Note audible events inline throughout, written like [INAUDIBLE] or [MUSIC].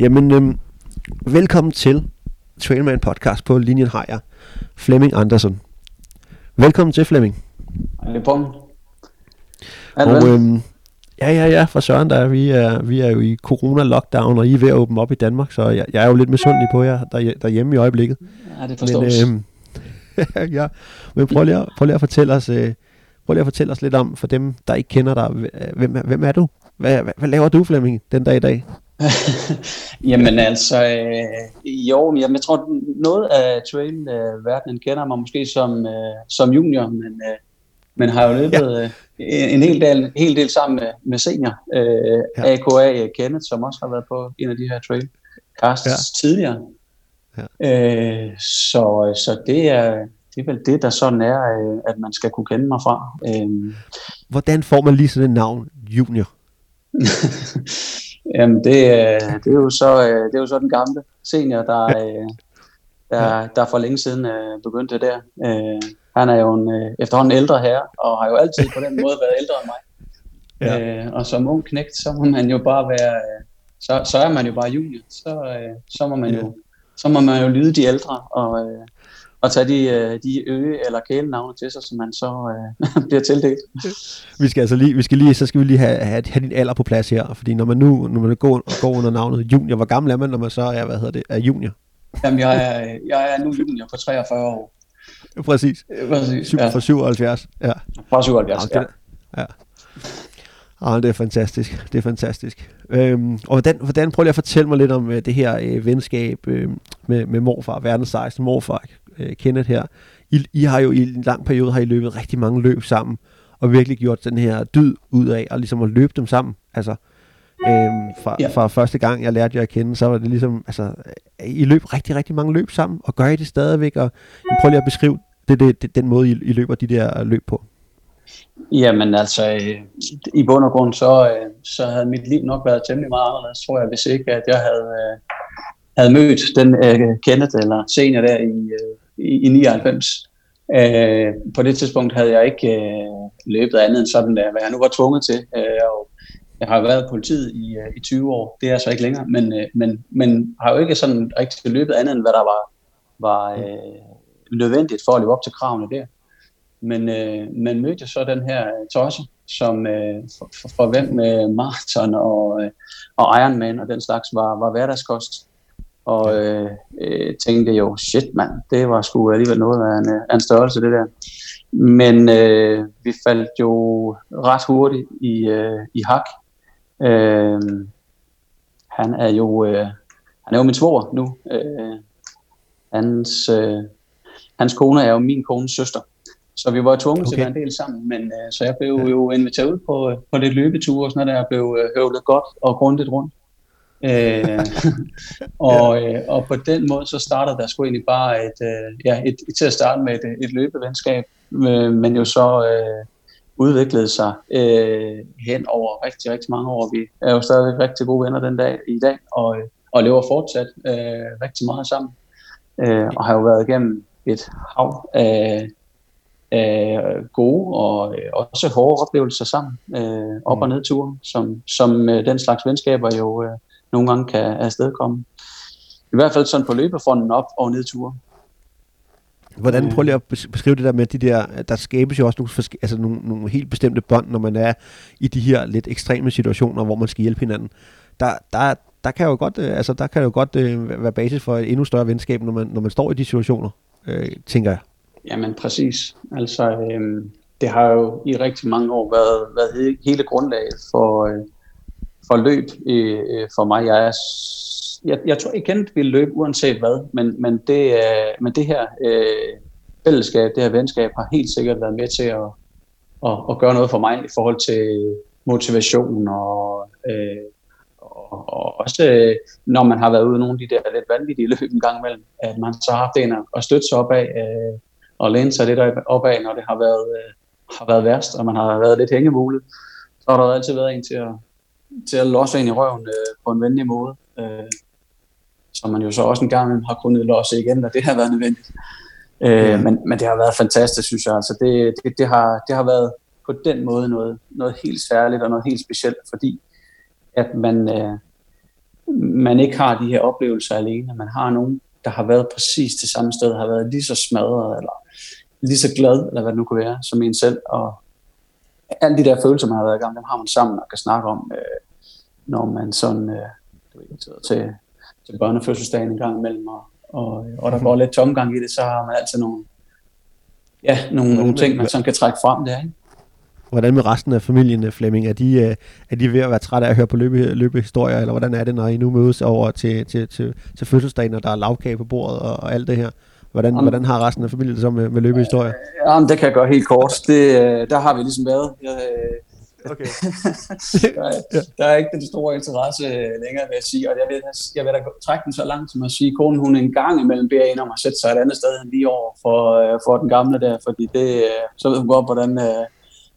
Jamen, øhm, velkommen til Trailman Podcast på linjen har jeg Flemming Andersen. Velkommen til Flemming. Hej på. Og øhm, ja, ja, ja, for Søren, der er, vi, er, vi er jo i corona-lockdown, og I er ved at åbne op i Danmark, så jeg, jeg er jo lidt misundelig på jer der, derhjemme i øjeblikket. Ja, det forstås. Men, øhm, [LAUGHS] ja, men prøv lige, at, prøv lige at fortælle os, øh, prøv lige at fortælle os lidt om, for dem, der ikke kender dig, hvem, hvem er du? Hvad, hvad, hvad laver du, Flemming, den dag i dag? [LAUGHS] Jamen altså, øh, jo, jeg, jeg tror, noget af trail-verdenen øh, kender mig måske som, øh, som junior, men, øh, men har jo løbet ja. øh, en hel del, en hel del sammen med, med senior. Øh, ja. AKA Kenneth, som også har været på en af de her trail casts ja. tidligere. Ja. Øh, så, så det er, det er vel det, der sådan er, øh, at man skal kunne kende mig fra. Øh. Hvordan får man lige sådan et navn, junior? [LAUGHS] Jamen, det, øh, det, er jo så, øh, det er jo så den gamle senior, der, øh, der, der for længe siden begyndte der. Han er jo en efterhånden ældre herre, og har jo altid på den måde været ældre end mig. Ja. Og som ung knægt, så må man jo bare være, så, så er man jo bare junior. Så, så må man jo så må man jo lyde de ældre, og, at tage de, øh, de øge- eller kælenavne til sig, som man så øh, [LAUGHS] bliver tildelt. Vi skal altså lige, vi skal lige, så skal vi lige have, have, have din alder på plads her, fordi når man nu når man går, går under navnet junior, hvor gammel er man, når man så er, hvad hedder det, er junior? Jamen, jeg er, jeg er nu junior på 43 år. Præcis. Præcis, Syv, ja. Fra 77, ja. Fra 77, ja. ja. Ah, det er fantastisk. Det er fantastisk. Øhm, og hvordan, hvordan prøver jeg at fortælle mig lidt om uh, det her uh, venskab uh, med, med morfar, verdens sejste morfar, uh, Kenneth her. I, I har jo i en lang periode har I løbet rigtig mange løb sammen, og virkelig gjort den her dyd ud af, og ligesom at løbe dem sammen. Altså, øhm, fra, ja. fra første gang, jeg lærte jer at kende, så var det ligesom, altså, I løb rigtig, rigtig mange løb sammen, og gør I det stadigvæk, og prøv lige at beskrive det, det, det, den måde, I, I løber de der løb på. Jamen altså, øh, i bund og grund, så, øh, så havde mit liv nok været temmelig meget anderledes, tror jeg, hvis ikke, at jeg havde, øh, havde mødt den uh, Kenneth eller senior der i, uh, i, i 99. Øh, på det tidspunkt havde jeg ikke øh, løbet andet end sådan, der, hvad jeg nu var tvunget til. Øh, og jeg har været i politiet i, øh, i 20 år, det er så ikke længere, men, øh, men, men har jo ikke sådan rigtig løbet andet end, hvad der var, var øh, nødvendigt for at leve op til kravene der. Men øh, man mødte så den her øh, tosse, som øh, for, for, for hvem med øh, maraton og, øh, og Ironman og den slags var, var hverdagskost. Og øh, øh, tænkte jo, shit mand, det var sgu alligevel noget af en, af en størrelse det der. Men øh, vi faldt jo ret hurtigt i, øh, i hak. Øh, han er jo øh, han er jo min svor nu. Øh, hans, øh, hans kone er jo min kones søster. Så vi var tvunget okay. til at være en del sammen, men uh, så jeg blev ja. jo inviteret ud på, på det løbeture og sådan noget, der blev uh, høvlet godt og grundigt rundt. Uh, og, uh, og på den måde så startede der sgu egentlig bare et, uh, ja, et, et, til at starte med et, et løbevenskab, uh, men jo så uh, udviklede sig uh, hen over rigtig, rigtig mange år. Vi er jo stadigvæk rigtig gode venner den dag i dag, og, og lever fortsat uh, rigtig meget sammen, uh, og har jo været igennem et hav af øh, gode og øh, også hårde oplevelser sammen, øh, op- mm. og nedture, som, som øh, den slags venskaber jo øh, nogle gange kan afstedkomme. I hvert fald sådan på løbefonden op- og nedture. Hvordan prøver lige at beskrive det der med de der, der skabes jo også nogle, altså nogle, nogle helt bestemte bånd, når man er i de her lidt ekstreme situationer, hvor man skal hjælpe hinanden. Der, der, der kan jo godt, øh, altså der kan jo godt øh, være basis for et endnu større venskab, når man, når man står i de situationer, øh, tænker jeg. Jamen præcis. Altså, øh, det har jo i rigtig mange år været, været hele grundlaget for, øh, forløb øh, øh, for mig. Jeg, er, jeg, jeg tror ikke, at vi løbe uanset hvad, men, men, det, øh, men det her øh, fællesskab, det her venskab, har helt sikkert været med til at, at, at gøre noget for mig i forhold til motivation og, øh, og, og også øh, når man har været ude i nogle af de der lidt vanvittige løb en gang imellem, at man så har haft en at støtte sig op af, øh, og læne sig lidt op af, når det har været, øh, har været værst, og man har været lidt hængemulet. Så har der altid været en til at, til at losse ind i røven øh, på en venlig måde. Øh, som man jo så også en gang har kunnet losse igen, og det har været nødvendigt. Øh, ja. men, men det har været fantastisk, synes jeg. Altså det, det, det, har, det har været på den måde noget, noget helt særligt og noget helt specielt, fordi at man, øh, man ikke har de her oplevelser alene. Man har nogen, der har været præcis det samme sted, har været lige så smadret, eller lige så glad, eller hvad det nu kan være, som en selv. Og alle de der følelser, man har været i gang, dem har man sammen og kan snakke om, øh, når man sådan, øh, du til, til børnefødselsdagen en gang imellem, og, og, øh, og der går lidt tomgang i det, så har man altid nogle, ja, nogle, nogle ting, man sådan kan trække frem der, ikke? Hvordan med resten af familien, øh, Flemming? Er de, øh, er de ved at være trætte af at høre på løbe, løbehistorier, eller hvordan er det, når I nu mødes over til, til, til, til fødselsdagen, og der er lavkage på bordet og, og alt det her? Hvordan, jamen, hvordan har resten af familien det så med, med løbehistorier? Jamen, det kan jeg gøre helt kort. Det, øh, der har vi ligesom været. Jeg, Okay. [LAUGHS] der, er, der er ikke den store interesse længere, vil jeg sige. Og jeg vil, jeg vil da trække den så langt som at sige, at konen hun en gang imellem beder en om at sætte sig et andet sted end lige over for, øh, for den gamle der, fordi det, øh, så ved hun godt, hvordan... Øh,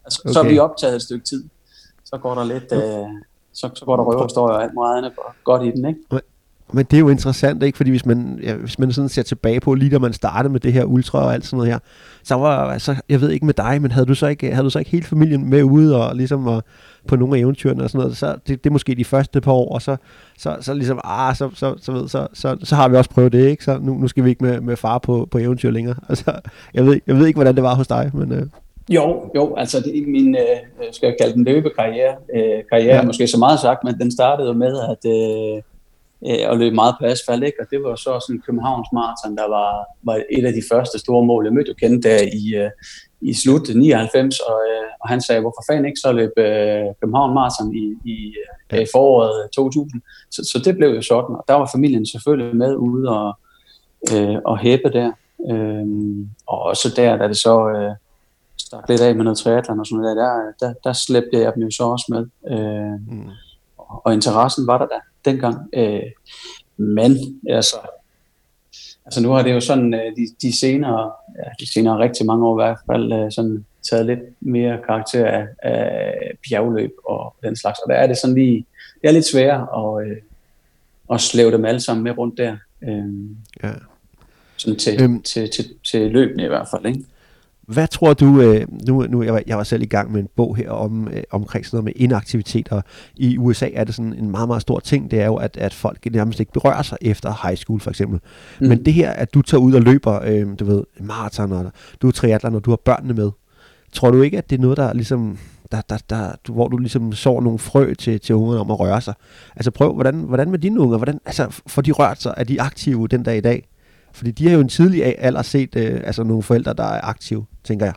altså, okay. Så er vi optaget et stykke tid. Så går der lidt... Øh, så, så går der røverhistorier og alt meget andet godt i den, ikke? Men det er jo interessant, ikke? Fordi hvis man, ja, hvis man sådan ser tilbage på, lige da man startede med det her ultra og alt sådan noget her, så var, altså, jeg ved ikke med dig, men havde du så ikke, havde du så ikke hele familien med ude og ligesom og, på nogle af eventyrene og sådan noget, så det, det er måske de første par år, og så, så, så ligesom, ah, så, så, så, ved, så, så, så, har vi også prøvet det, ikke? Så nu, nu skal vi ikke med, med far på, på eventyr længere. [LAUGHS] Altså, jeg ved, jeg ved ikke, hvordan det var hos dig, men... Øh. Jo, jo, altså det, min, øh, skal jeg kalde den løbekarriere, øh, karriere ja. måske så meget sagt, men den startede jo med, at øh, øh, og løb meget på asfalt, ikke? og det var så sådan Københavns Marathon, der var, var et af de første store mål. Jeg mødte jo kendt der i, øh, i slut 99, og, øh, og han sagde, hvorfor fanden ikke så løb øh, København Marathon i, i øh, foråret 2000. Så, så det blev jo sådan, og der var familien selvfølgelig med ude og, øh, og hæppe der. Øh, og også der, da det så øh, stak lidt af med noget triathlon og sådan noget, der, der, der, der slæbte jeg dem jo så også med. Øh, mm. og, og interessen var der da dengang. Øh, men altså, altså nu har det jo sådan øh, de, de senere, ja, de senere rigtig mange år i hvert fald øh, sådan taget lidt mere karakter af, af bjergløb og den slags. Og der er det sådan lige, det er lidt sværere at, øh, at slæve dem alle sammen med rundt der. Øh, ja. Sådan til, øhm, til, til, til løbende i hvert fald, ikke? Hvad tror du, øh, nu, nu jeg, var, jeg var selv i gang med en bog her om, øh, omkring sådan noget med inaktivitet, og i USA er det sådan en meget, meget stor ting, det er jo, at, at folk nærmest ikke berører sig efter high school for eksempel. Mm. Men det her, at du tager ud og løber, øh, du ved, maraton, og du er triathlon, og du har børnene med, tror du ikke, at det er noget, der ligesom, der, der, der, hvor du ligesom sår nogle frø til, til ungerne om at røre sig? Altså prøv, hvordan, hvordan med dine unger, hvordan, altså får de rørt sig, er de aktive den dag i dag? Fordi de har jo en tidlig alder set øh, altså nogle forældre, der er aktive, tænker jeg.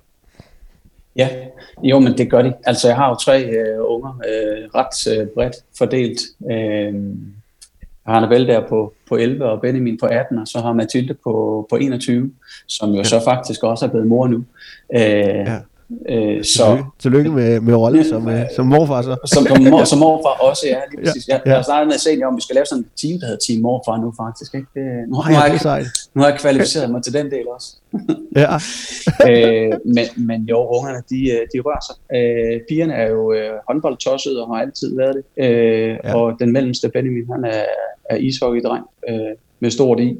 Ja, jo, men det gør de. Altså, jeg har jo tre øh, unger, øh, ret øh, bredt fordelt. Øh, jeg har Annabelle der på, på 11, og Benjamin på 18, og så har Mathilde på, på 21, som jo ja. så faktisk også er blevet mor nu. Øh, ja. Øh, så, Tillykke med, med rollen som, øh, som morfar så. Som, som, mor, som morfar også, ja. Lige præcis. Ja. Jeg, jeg har snakket med Senior om, vi skal lave sådan en team, der hedder Team Morfar nu faktisk. Ikke? Det, nu, har jeg, har jeg, nu har jeg kvalificeret mig til den del også. ja. [LAUGHS] øh, men, men jo, ungerne, de, øh, de rører sig. Øh, pigerne er jo øh, håndboldtosset og har altid været det. Øh, ja. Og den mellemste Benjamin, han er, er ishockeydreng øh, med stort i.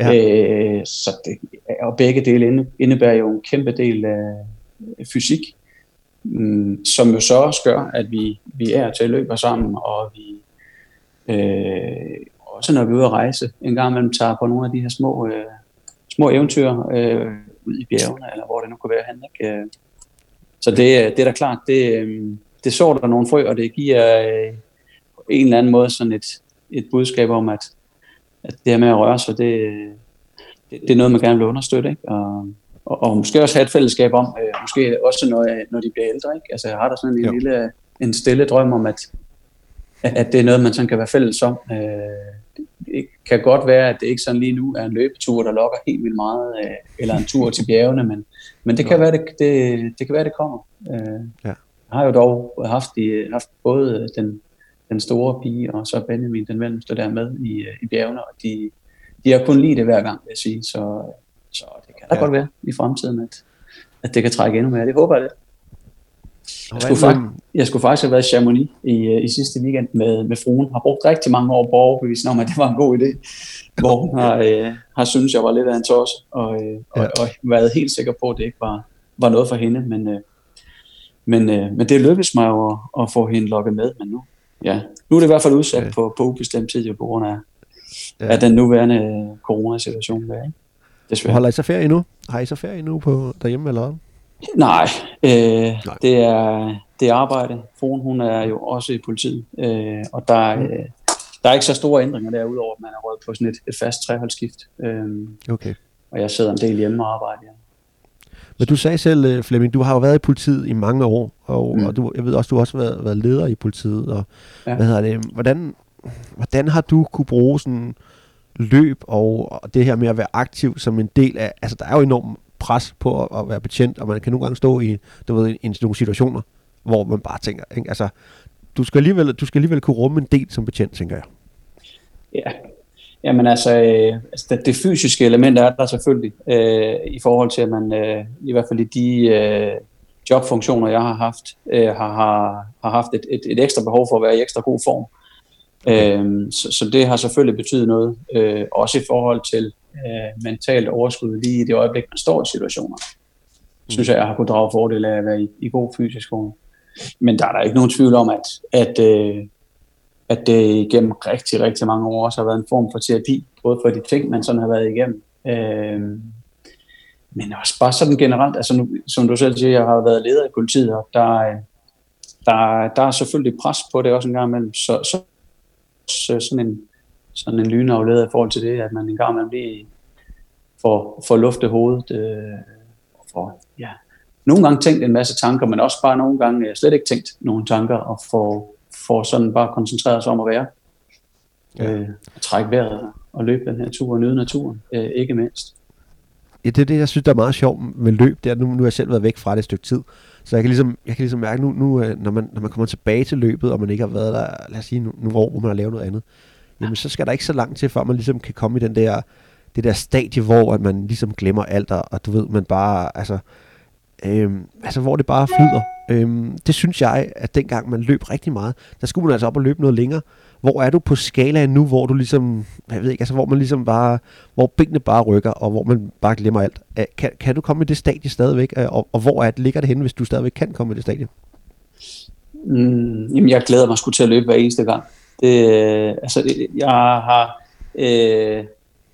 Ja. Øh, så det, og begge dele indebærer jo en kæmpe del af fysik, mm, som jo så også gør, at vi, vi er til at løbe sammen, og vi øh, også når vi er ude at rejse, en gang imellem tager på nogle af de her små, øh, små eventyr øh, ud i bjergene, eller hvor det nu kunne være han, Ikke? Øh, så det, øh, det er da klart, det, øh, det sår der nogle frø, og det giver øh, på en eller anden måde sådan et, et budskab om, at, at det her med at røre sig, det, det, det er noget, man gerne vil understøtte. Ikke? Og, og, og måske også have et fællesskab om, øh, måske også når, når de bliver ældre. Ikke? Altså jeg har der sådan en jo. lille, en stille drøm om, at, at det er noget, man sådan kan være fælles om. Øh, det kan godt være, at det ikke sådan lige nu er en løbetur, der lokker helt vildt meget, øh, eller en tur til bjergene, men, men det, kan være, det, det, det kan være, det kommer. Øh, ja. Jeg har jo dog haft, de, haft både den, den store pige og så Benjamin, den mellemste, der med i, i bjergene, og de, de har kun lide det hver gang, vil jeg sige, så, så kan da ja. godt være i fremtiden, at, at det kan trække endnu mere. Det håber jeg det. Jeg skulle, faktisk, jeg skulle faktisk have været i Chamonix i, øh, i sidste weekend med, med fruen. Har brugt rigtig mange år på overbevisning om, at det var en god idé. Hvor hun har, øh, har synes jeg var lidt af en tos, og, øh, ja. og, og været helt sikker på, at det ikke var, var noget for hende. Men, øh, men, øh, men det lykkedes mig jo at, at få hende lukket med. Men nu, ja, nu er det i hvert fald udsat ja. på, på ubestemt tid, jo, på grund af, ja. af den nuværende coronasituation. Der, ikke? Desværre. Holder I så ferie nu? Har I så ferie nu på derhjemme eller hvad? Nej, øh, Nej. Det, er, det er arbejde. Fruen, hun er jo også i politiet, øh, og der, mm. øh, der er ikke så store ændringer der, udover at man er rødt på sådan et, et fast treholdsskift. Øh, okay. Og jeg sidder en del hjemme og arbejder, ja. Men du sagde selv, øh, Flemming, du har jo været i politiet i mange år, og, mm. og du, jeg ved også, du har også været, været leder i politiet. Og, ja. hvad hedder det, hvordan, hvordan har du kunne bruge sådan løb og, og det her med at være aktiv som en del af, altså der er jo enormt pres på at, at være betjent, og man kan nogle gange stå i, du ved, i nogle situationer, hvor man bare tænker, ikke? altså du skal, alligevel, du skal alligevel kunne rumme en del som betjent, tænker jeg. Ja, Jamen altså, øh, altså det, det fysiske element er der selvfølgelig, øh, i forhold til, at man øh, i hvert fald i de øh, jobfunktioner, jeg har haft, øh, har, har, har haft et, et, et ekstra behov for at være i ekstra god form. Okay. Øh, så, så det har selvfølgelig betydet noget, øh, også i forhold til øh, mentalt overskud lige i det øjeblik, man står i situationer. Mm. Synes jeg, jeg har kunnet drage fordel af at være i, i god fysisk form. Men der er der ikke nogen tvivl om, at, at øh, at det gennem rigtig, rigtig mange år også har været en form for terapi, både for de ting, man sådan har været igennem. Øh, men også bare sådan generelt, altså nu, som du selv siger, jeg har været leder i politiet, og der, der, der er selvfølgelig pres på det også en gang imellem, så, så sådan en, sådan en lynafleder i forhold til det, at man en gang imellem lige får, får luftet hovedet, øh, får, ja, nogle gange tænkt en masse tanker, men også bare nogle gange slet ikke tænkt nogle tanker, og får for sådan bare koncentrere sig om at være. Ja. Øh, trække vejret og løbe den her tur og nyde naturen, øh, ikke mindst. Ja, det er det, jeg synes, der er meget sjovt med løb. Det er, nu, nu har jeg selv været væk fra det et stykke tid. Så jeg kan ligesom, jeg kan ligesom mærke nu, nu øh, når, man, når man kommer tilbage til løbet, og man ikke har været der, lad os sige, nogle år, hvor man har lavet noget andet, jamen så skal der ikke så langt til, før man ligesom kan komme i den der, det der stadie, hvor at man ligesom glemmer alt, og, og du ved, man bare, altså, øhm, altså hvor det bare flyder. Øhm, det synes jeg, at dengang man løb rigtig meget, der skulle man altså op og løbe noget længere. Hvor er du på skalaen nu, hvor du ligesom, jeg ved ikke, altså hvor man ligesom bare, hvor benene bare rykker, og hvor man bare glemmer alt. Kan, kan du komme i det stadie stadigvæk, og, og hvor er det, ligger det henne, hvis du stadigvæk kan komme i det stadie? Mm, jamen, jeg glæder mig sgu til at løbe hver eneste gang. Det, øh, altså, jeg har, øh,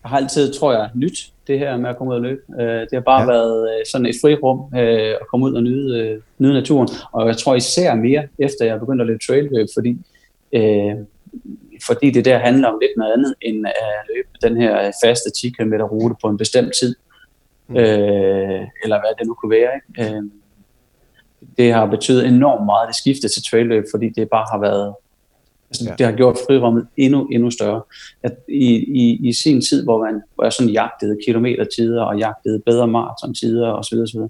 jeg har altid, tror jeg, nyt det her med at komme ud og løbe. Øh, det har bare ja. været øh, sådan et frirum øh, at komme ud og nyde, øh, nyde naturen. Og jeg tror især mere, efter jeg begyndte at løbe trailløb, fordi, øh, fordi det der handler om lidt noget andet, end at løbe den her faste 10 km rute på en bestemt tid. Mm. Øh, eller hvad det nu kunne være. Ikke? Øh, det har betydet enormt meget, det skifte til trailløb, fordi det bare har været Altså, ja. Det har gjort frirummet endnu, endnu større. At i, i, I sin tid, hvor man hvor jeg sådan jagtede kilometertider og jagtede bedre maratontider osv., osv.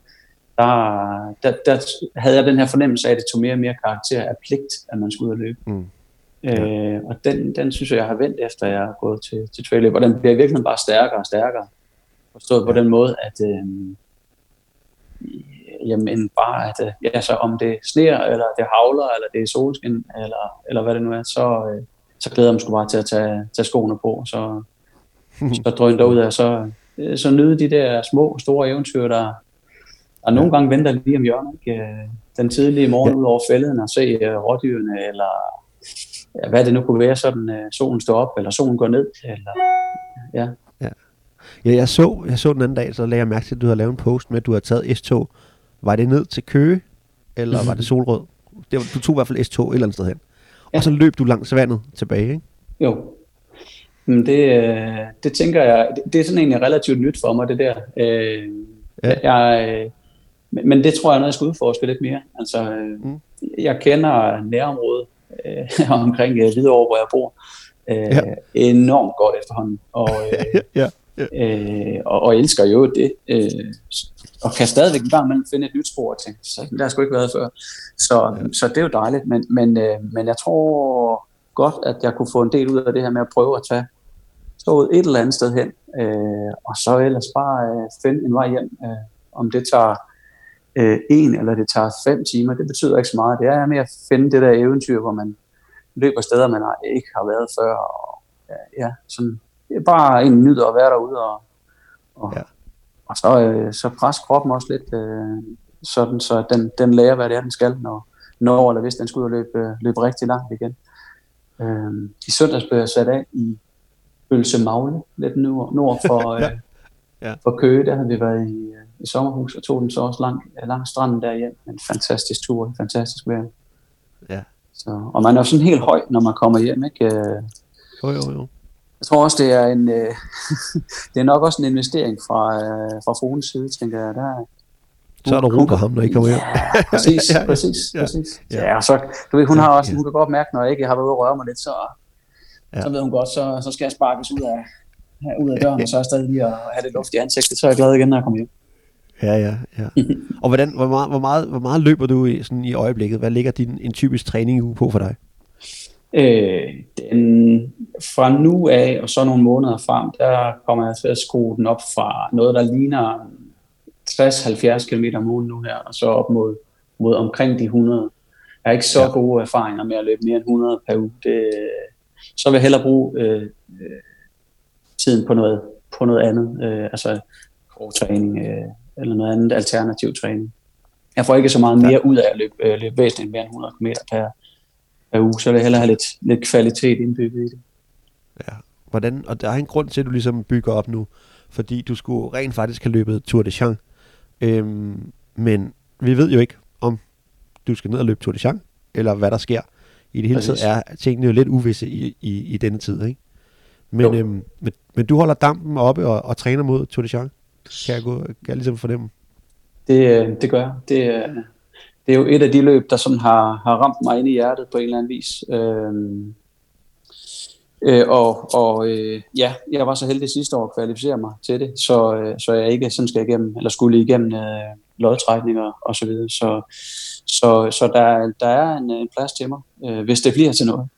Der, der, der havde jeg den her fornemmelse af, at det tog mere og mere karakter af pligt, at man skulle ud og løbe. Mm. Ja. Øh, og den, den synes jeg, jeg har vendt efter, jeg har gået til, til trail og den bliver virkelig bare stærkere og stærkere. Forstået ja. på den måde, at øh, jamen bare, at øh, ja, så om det sneer, eller det havler, eller det er solskin, eller, eller hvad det nu er, så, øh, så glæder jeg mig sgu bare til at tage, tage skoene på, så, [LAUGHS] så drøn derud af, så, øh, så nyde de der små, store eventyr, der, der nogle gange venter lige om hjørnet. Ikke? Den tidlige morgen ja. ud over fælden og se rådyrene, eller ja, hvad det nu kunne være, sådan solen står op, eller solen går ned, eller ja. Ja, ja jeg, så, jeg så den anden dag, så lagde jeg mærke til, at du har lavet en post med, at du har taget S-tog var det ned til Køge, eller var det Solrød? Det var, du tog i hvert fald S2 et eller andet sted hen. Ja. Og så løb du langs vandet tilbage, ikke? Jo. Men det, øh, det tænker jeg, det, det er sådan egentlig relativt nyt for mig, det der. Øh, ja. jeg, men det tror jeg er noget, jeg skal udforske lidt mere. Altså, øh, mm. jeg kender nærområdet øh, [LAUGHS] omkring øh, Hvidovre, hvor jeg bor, øh, ja. enormt godt efterhånden. Og, [LAUGHS] øh, ja. Ja. Øh, og, og elsker jo det. Øh, og kan stadigvæk en gang imellem finde et nyt spor til. Så det har sgu ikke været før. Så, ja. så det er jo dejligt. Men, men, øh, men jeg tror godt, at jeg kunne få en del ud af det her med at prøve at tage stået et eller andet sted hen, øh, og så ellers bare øh, finde en vej hjem. Øh, om det tager øh, en eller det tager fem timer, det betyder ikke så meget. Det er med at finde det der eventyr, hvor man løber steder, man ikke har været før. Og, ja, ja, sådan, det er bare en nyder at være derude og, og, ja. Og så, øh, så pres kroppen også lidt, øh, sådan, så den, den lærer, hvad det er, den skal, når, når eller hvis den skal ud og løbe, øh, løbe rigtig langt igen. Øh, I søndags blev jeg sat af i Ølse Magle, lidt nord, nord for, [LAUGHS] ja. Øh, ja. for Køge. Der havde vi været i, i sommerhus og tog den så også lang, lang stranden der hjem. En fantastisk tur, en fantastisk vejr. Ja. Så, og man er jo sådan helt høj, når man kommer hjem, ikke? Øh, jo, jo, jo. Jeg tror også, det er en, øh, [LAUGHS] det er nok også en investering fra, øh, fra Fones side, tænker jeg. Der, så er der ro på ham, når I kommer hjem. Ja, præcis, [LAUGHS] ja, præcis, ja, præcis. Ja, ja så, du ved, hun har også, hun kan godt mærke, når jeg ikke har været ude og røre mig lidt, så, ja. så ved hun godt, så, så skal jeg sparkes ud af, ud af døren, og så er jeg stadig lige at have det luft i ansigtet, så er jeg glad igen, når jeg kommer hjem. Ja, ja, ja. [LAUGHS] og hvordan, hvor, meget, hvor, meget, hvor meget løber du i, sådan i øjeblikket? Hvad ligger din en typisk træning uge på for dig? Øh, den, fra nu af og så nogle måneder frem, der kommer jeg til at skrue den op fra noget, der ligner 60-70 km om ugen nu her, og så op mod, mod omkring de 100. Jeg har ikke så ja. gode erfaringer med at løbe mere end 100 per uge. Det, så vil jeg hellere bruge øh, øh, tiden på noget, på noget andet, øh, altså træning øh, eller noget andet alternativ træning. Jeg får ikke så meget mere ud af at løbe, øh, løbe væsentligt mere end 100 km per, per uge, så vil jeg hellere have lidt, lidt kvalitet indbygget i det. Ja, hvordan, og der er en grund til, at du ligesom bygger op nu, fordi du skulle rent faktisk have løbet Tour de Champs, øhm, men vi ved jo ikke, om du skal ned og løbe Tour de Champs, eller hvad der sker. I det hele taget er tingene jo lidt uvisse i, i, i denne tid, ikke? Men, øhm, men, men du holder dampen oppe og, og træner mod Tour de Champs, kan jeg, gå, kan jeg ligesom fornemme. Det, øh, det gør jeg. Det, øh, det er jo et af de løb, der sådan har, har ramt mig ind i hjertet på en eller anden vis. Øhm, øh, og og øh, ja, jeg var så heldig sidste år at kvalificere mig til det, så, øh, så jeg ikke sådan skal igennem, eller skulle igennem øh, lodtrækninger og så videre. Så, så, så der, der er en, en plads til mig, øh, hvis det bliver til noget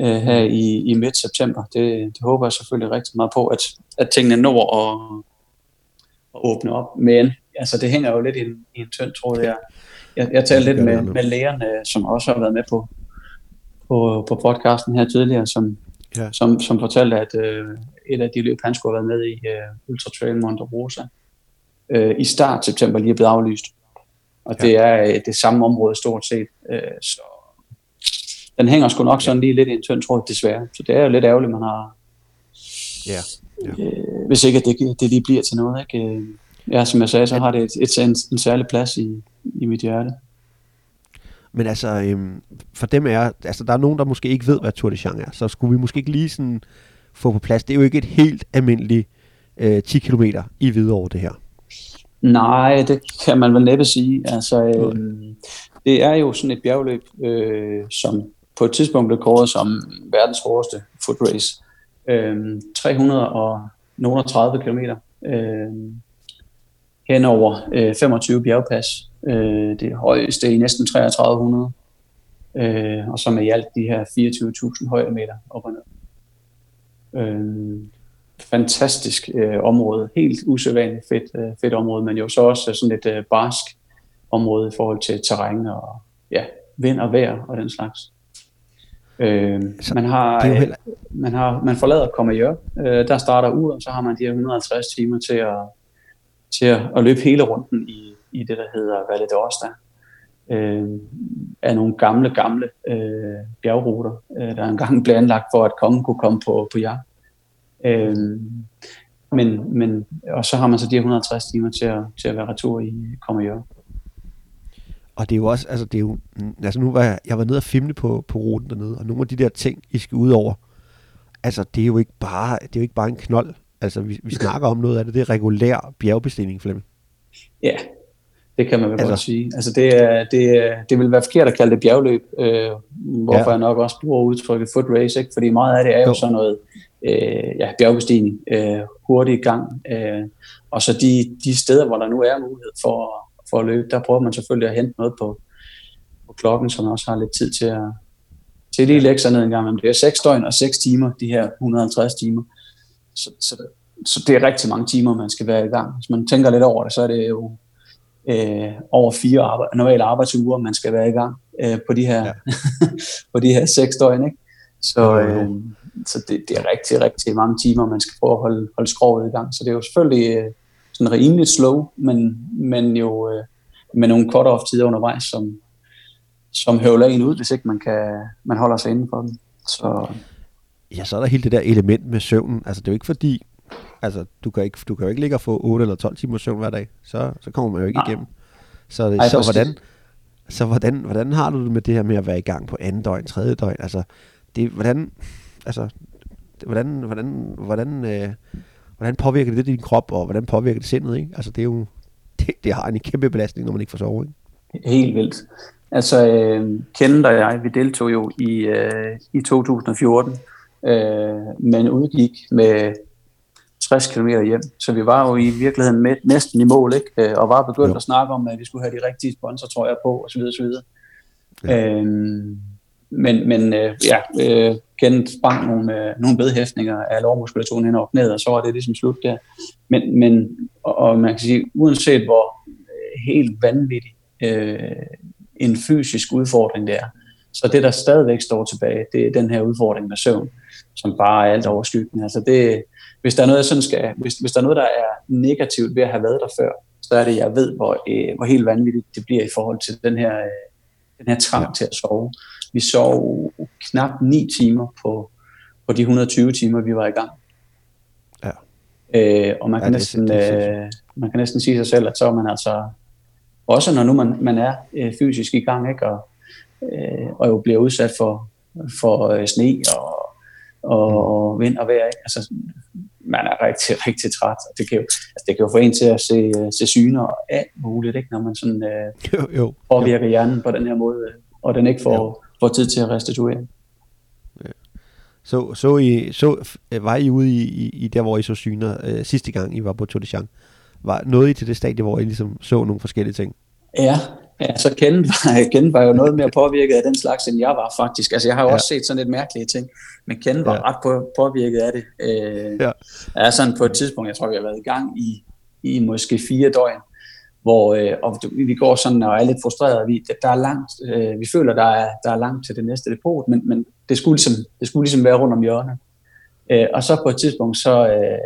øh, her i, i midt september. Det, det håber jeg selvfølgelig rigtig meget på, at, at tingene når at, at åbne op. Men altså, det hænger jo lidt i en, i en tynd tråd her jeg, jeg talte lidt med, med lægerne, som også har været med på, på, på podcasten her tidligere, som, ja. som, som fortalte, at øh, et af de løb, han skulle have været med i, øh, Ultra Trail Monte Rosa, øh, i start september lige er blevet aflyst. Og ja. det er øh, det samme område stort set. Øh, så den hænger sgu nok sådan lige lidt i en tynd tråd, desværre. Så det er jo lidt ærgerligt, man har... Ja. Ja. Øh, hvis ikke at det, det lige bliver til noget. Ikke? Øh, ja, som jeg sagde, så har det et, et, en, en særlig plads i, i mit hjerte. Men altså, øhm, for dem er, altså der er nogen, der måske ikke ved, hvad Tour de Champs er, så skulle vi måske ikke lige sådan få på plads. Det er jo ikke et helt almindeligt øh, 10 km i Hvidovre, det her. Nej, det kan man vel næppe sige. Altså, øh, det er jo sådan et bjergløb, øh, som på et tidspunkt blev kåret som verdens hårdeste foot race. Øhm, øhm, øh, 330 km. Øh, hen over øh, 25 bjergpas. Øh, det højeste i næsten 3300. Øh, og så med i alt de her 24.000 højdemeter op og ned. Øh, fantastisk øh, område. Helt usædvanligt fedt, øh, fedt område, men jo så også sådan et øh, barsk område i forhold til terræn og ja, vind og vejr og den slags. Øh, man, har, heller... man, har, man forlader Comayeur, øh, der starter ud, og så har man de her 150 timer til at, til at, at løbe hele runden i, i det, der hedder Valle d'Osta. Øh, af nogle gamle, gamle øh, bjergruter, øh, der engang blev anlagt for, at kongen kunne komme på, på jagt. Øh, men, men, og så har man så de 160 timer til at, til at være retur i Comayeur. Og det er jo også, altså det er jo, altså nu var jeg, jeg var nede og filme på, på ruten dernede, og nogle af de der ting, I skal ud over, altså det er jo ikke bare, det er jo ikke bare en knold. Altså, vi, vi snakker om noget af det, det er regulær bjergbestigning, Flemming. Ja, det kan man vel altså, godt sige. Altså, det, er, det, det vil være forkert at kalde det bjergløb, øh, hvorfor ja. jeg nok også bruger udtrykket foot race, ikke? fordi meget af det er jo, jo. sådan noget øh, ja, bjergbestigning, øh, hurtig gang, øh, og så de, de steder, hvor der nu er mulighed for, for at løbe, der prøver man selvfølgelig at hente noget på, på klokken, så man også har lidt tid til at til lige lægge sig ned en gang. Men det er 6 døgn og 6 timer, de her 150 timer. Så, så, så det er rigtig mange timer, man skal være i gang. Hvis man tænker lidt over det, så er det jo øh, over fire arbejde, normale arbejdsuger, man skal være i gang øh, på de her, ja. [LAUGHS] på de her seks døgn. Ikke? Så, øh, så det, det, er rigtig, rigtig mange timer, man skal prøve at holde, holde skrovet i gang. Så det er jo selvfølgelig øh, sådan rimeligt slow, men, men jo øh, med nogle cut-off tider undervejs, som, som høvler en ud, hvis ikke man, kan, man holder sig inden for dem. Så... Ja, så er der hele det der element med søvnen. Altså, det er jo ikke fordi, altså, du kan, ikke, du kan jo ikke ligge og få 8 eller 12 timer søvn hver dag. Så, så kommer man jo ikke Nej. igennem. Så, Ej, så hvordan, så hvordan, hvordan har du det med det her med at være i gang på anden døgn, tredje døgn? Altså, det, hvordan, altså, hvordan, hvordan, hvordan, øh, hvordan påvirker det din krop, og hvordan påvirker det sindet? Ikke? Altså, det, er jo, det, det har en kæmpe belastning, når man ikke får sove. Ikke? Helt vildt. Altså, øh, Kenneth og jeg, vi deltog jo i, øh, i 2014, øh, men udgik med 60 km hjem. Så vi var jo i virkeligheden med, næsten i mål, ikke? Øh, og var begyndt jo. at snakke om, at vi skulle have de rigtige sponsor, tror jeg, på, osv. osv. Ja. Øhm, men, men øh, ja, øh, Kenneth sprang nogle, øh, nogle bedhæftninger af lårmuskulaturen hen over knæet, og så var det ligesom slut der. Men, men og, og man kan sige, uanset hvor øh, helt vanvittig øh, en fysisk udfordring det er, så det, der stadigvæk står tilbage, det er den her udfordring med søvn, som bare er alt overskyggende. Altså det, hvis der er noget, sådan skal, hvis, hvis der er noget, der er negativt ved at have været der før, så er det, jeg ved, hvor, øh, hvor helt vanvittigt det bliver i forhold til den her, øh, den her trang ja. til at sove. Vi sov knap 9 timer på, på de 120 timer, vi var i gang. Ja. Øh, og man kan, ja, næsten, øh, man kan næsten sige sig selv, at så er man altså, også når nu man, man er øh, fysisk i gang, ikke, og, øh, og jo bliver udsat for, for øh, sne og, og mm. vind og vejr, ikke? Altså, man er rigtig, [LAUGHS] rigtig træt. Det kan jo, altså, det kan jo få en til at se, se syner og alt muligt, ikke? når man sådan, øh, [LAUGHS] jo, jo, påvirker jo. hjernen på den her måde, og den ikke får, får tid til at restituere. Ja. Så, så, I, så var I ude i, i, i der, hvor I så syner øh, sidste gang, I var på Tour de Jean? Var noget I til det stadie, hvor I ligesom så nogle forskellige ting? Ja, Ja, så Ken var, [LAUGHS] Ken var jo noget mere påvirket af den slags, end jeg var faktisk. Altså, jeg har jo ja. også set sådan lidt mærkelige ting, men Ken var ja. ret på, påvirket af det. Øh, ja. Er sådan på et tidspunkt, jeg tror, vi har været i gang i, i måske fire døgn, hvor øh, og vi går sådan og er lidt frustrerede. Vi, der er langt, øh, vi føler, der er, der er langt til det næste depot, men, men det, skulle ligesom, det skulle ligesom være rundt om hjørnet. Øh, og så på et tidspunkt, så øh,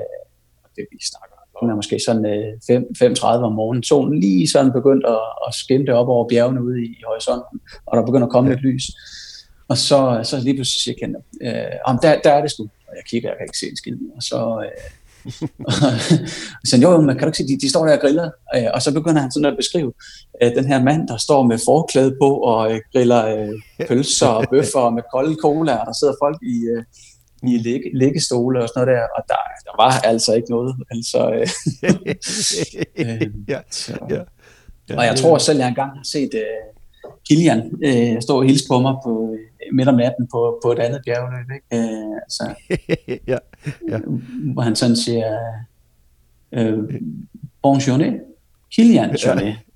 det vi snakker klokken er måske sådan øh, 5.30 om morgenen. Solen lige sådan begyndt at, at skimte op over bjergene ude i, i horisonten, og der begynder at komme ja. lidt lys. Og så, så lige pludselig siger jeg, øh, om der, der er det sgu. Og jeg kigger, jeg kan ikke se en skid. Og så, øh, og så jo, men kan du ikke se, de, de står der og griller. Øh, og så begynder han sådan at beskrive øh, den her mand, der står med forklæde på og øh, griller øh, pølser og bøffer med kolde cola, og der sidder folk i, øh, i ligge, liggestole og sådan noget der, og der, der var altså ikke noget. Altså, øh, [LAUGHS] øh, ja, så. ja, ja, og jeg tror selv, jeg engang har set uh, Kilian uh, stå og hilse på mig på, midt om natten på, på et andet bjergløb. Ikke? Uh, altså, [LAUGHS] ja, ja. Hvor han sådan siger, uh, bonjour, Kilian, journée.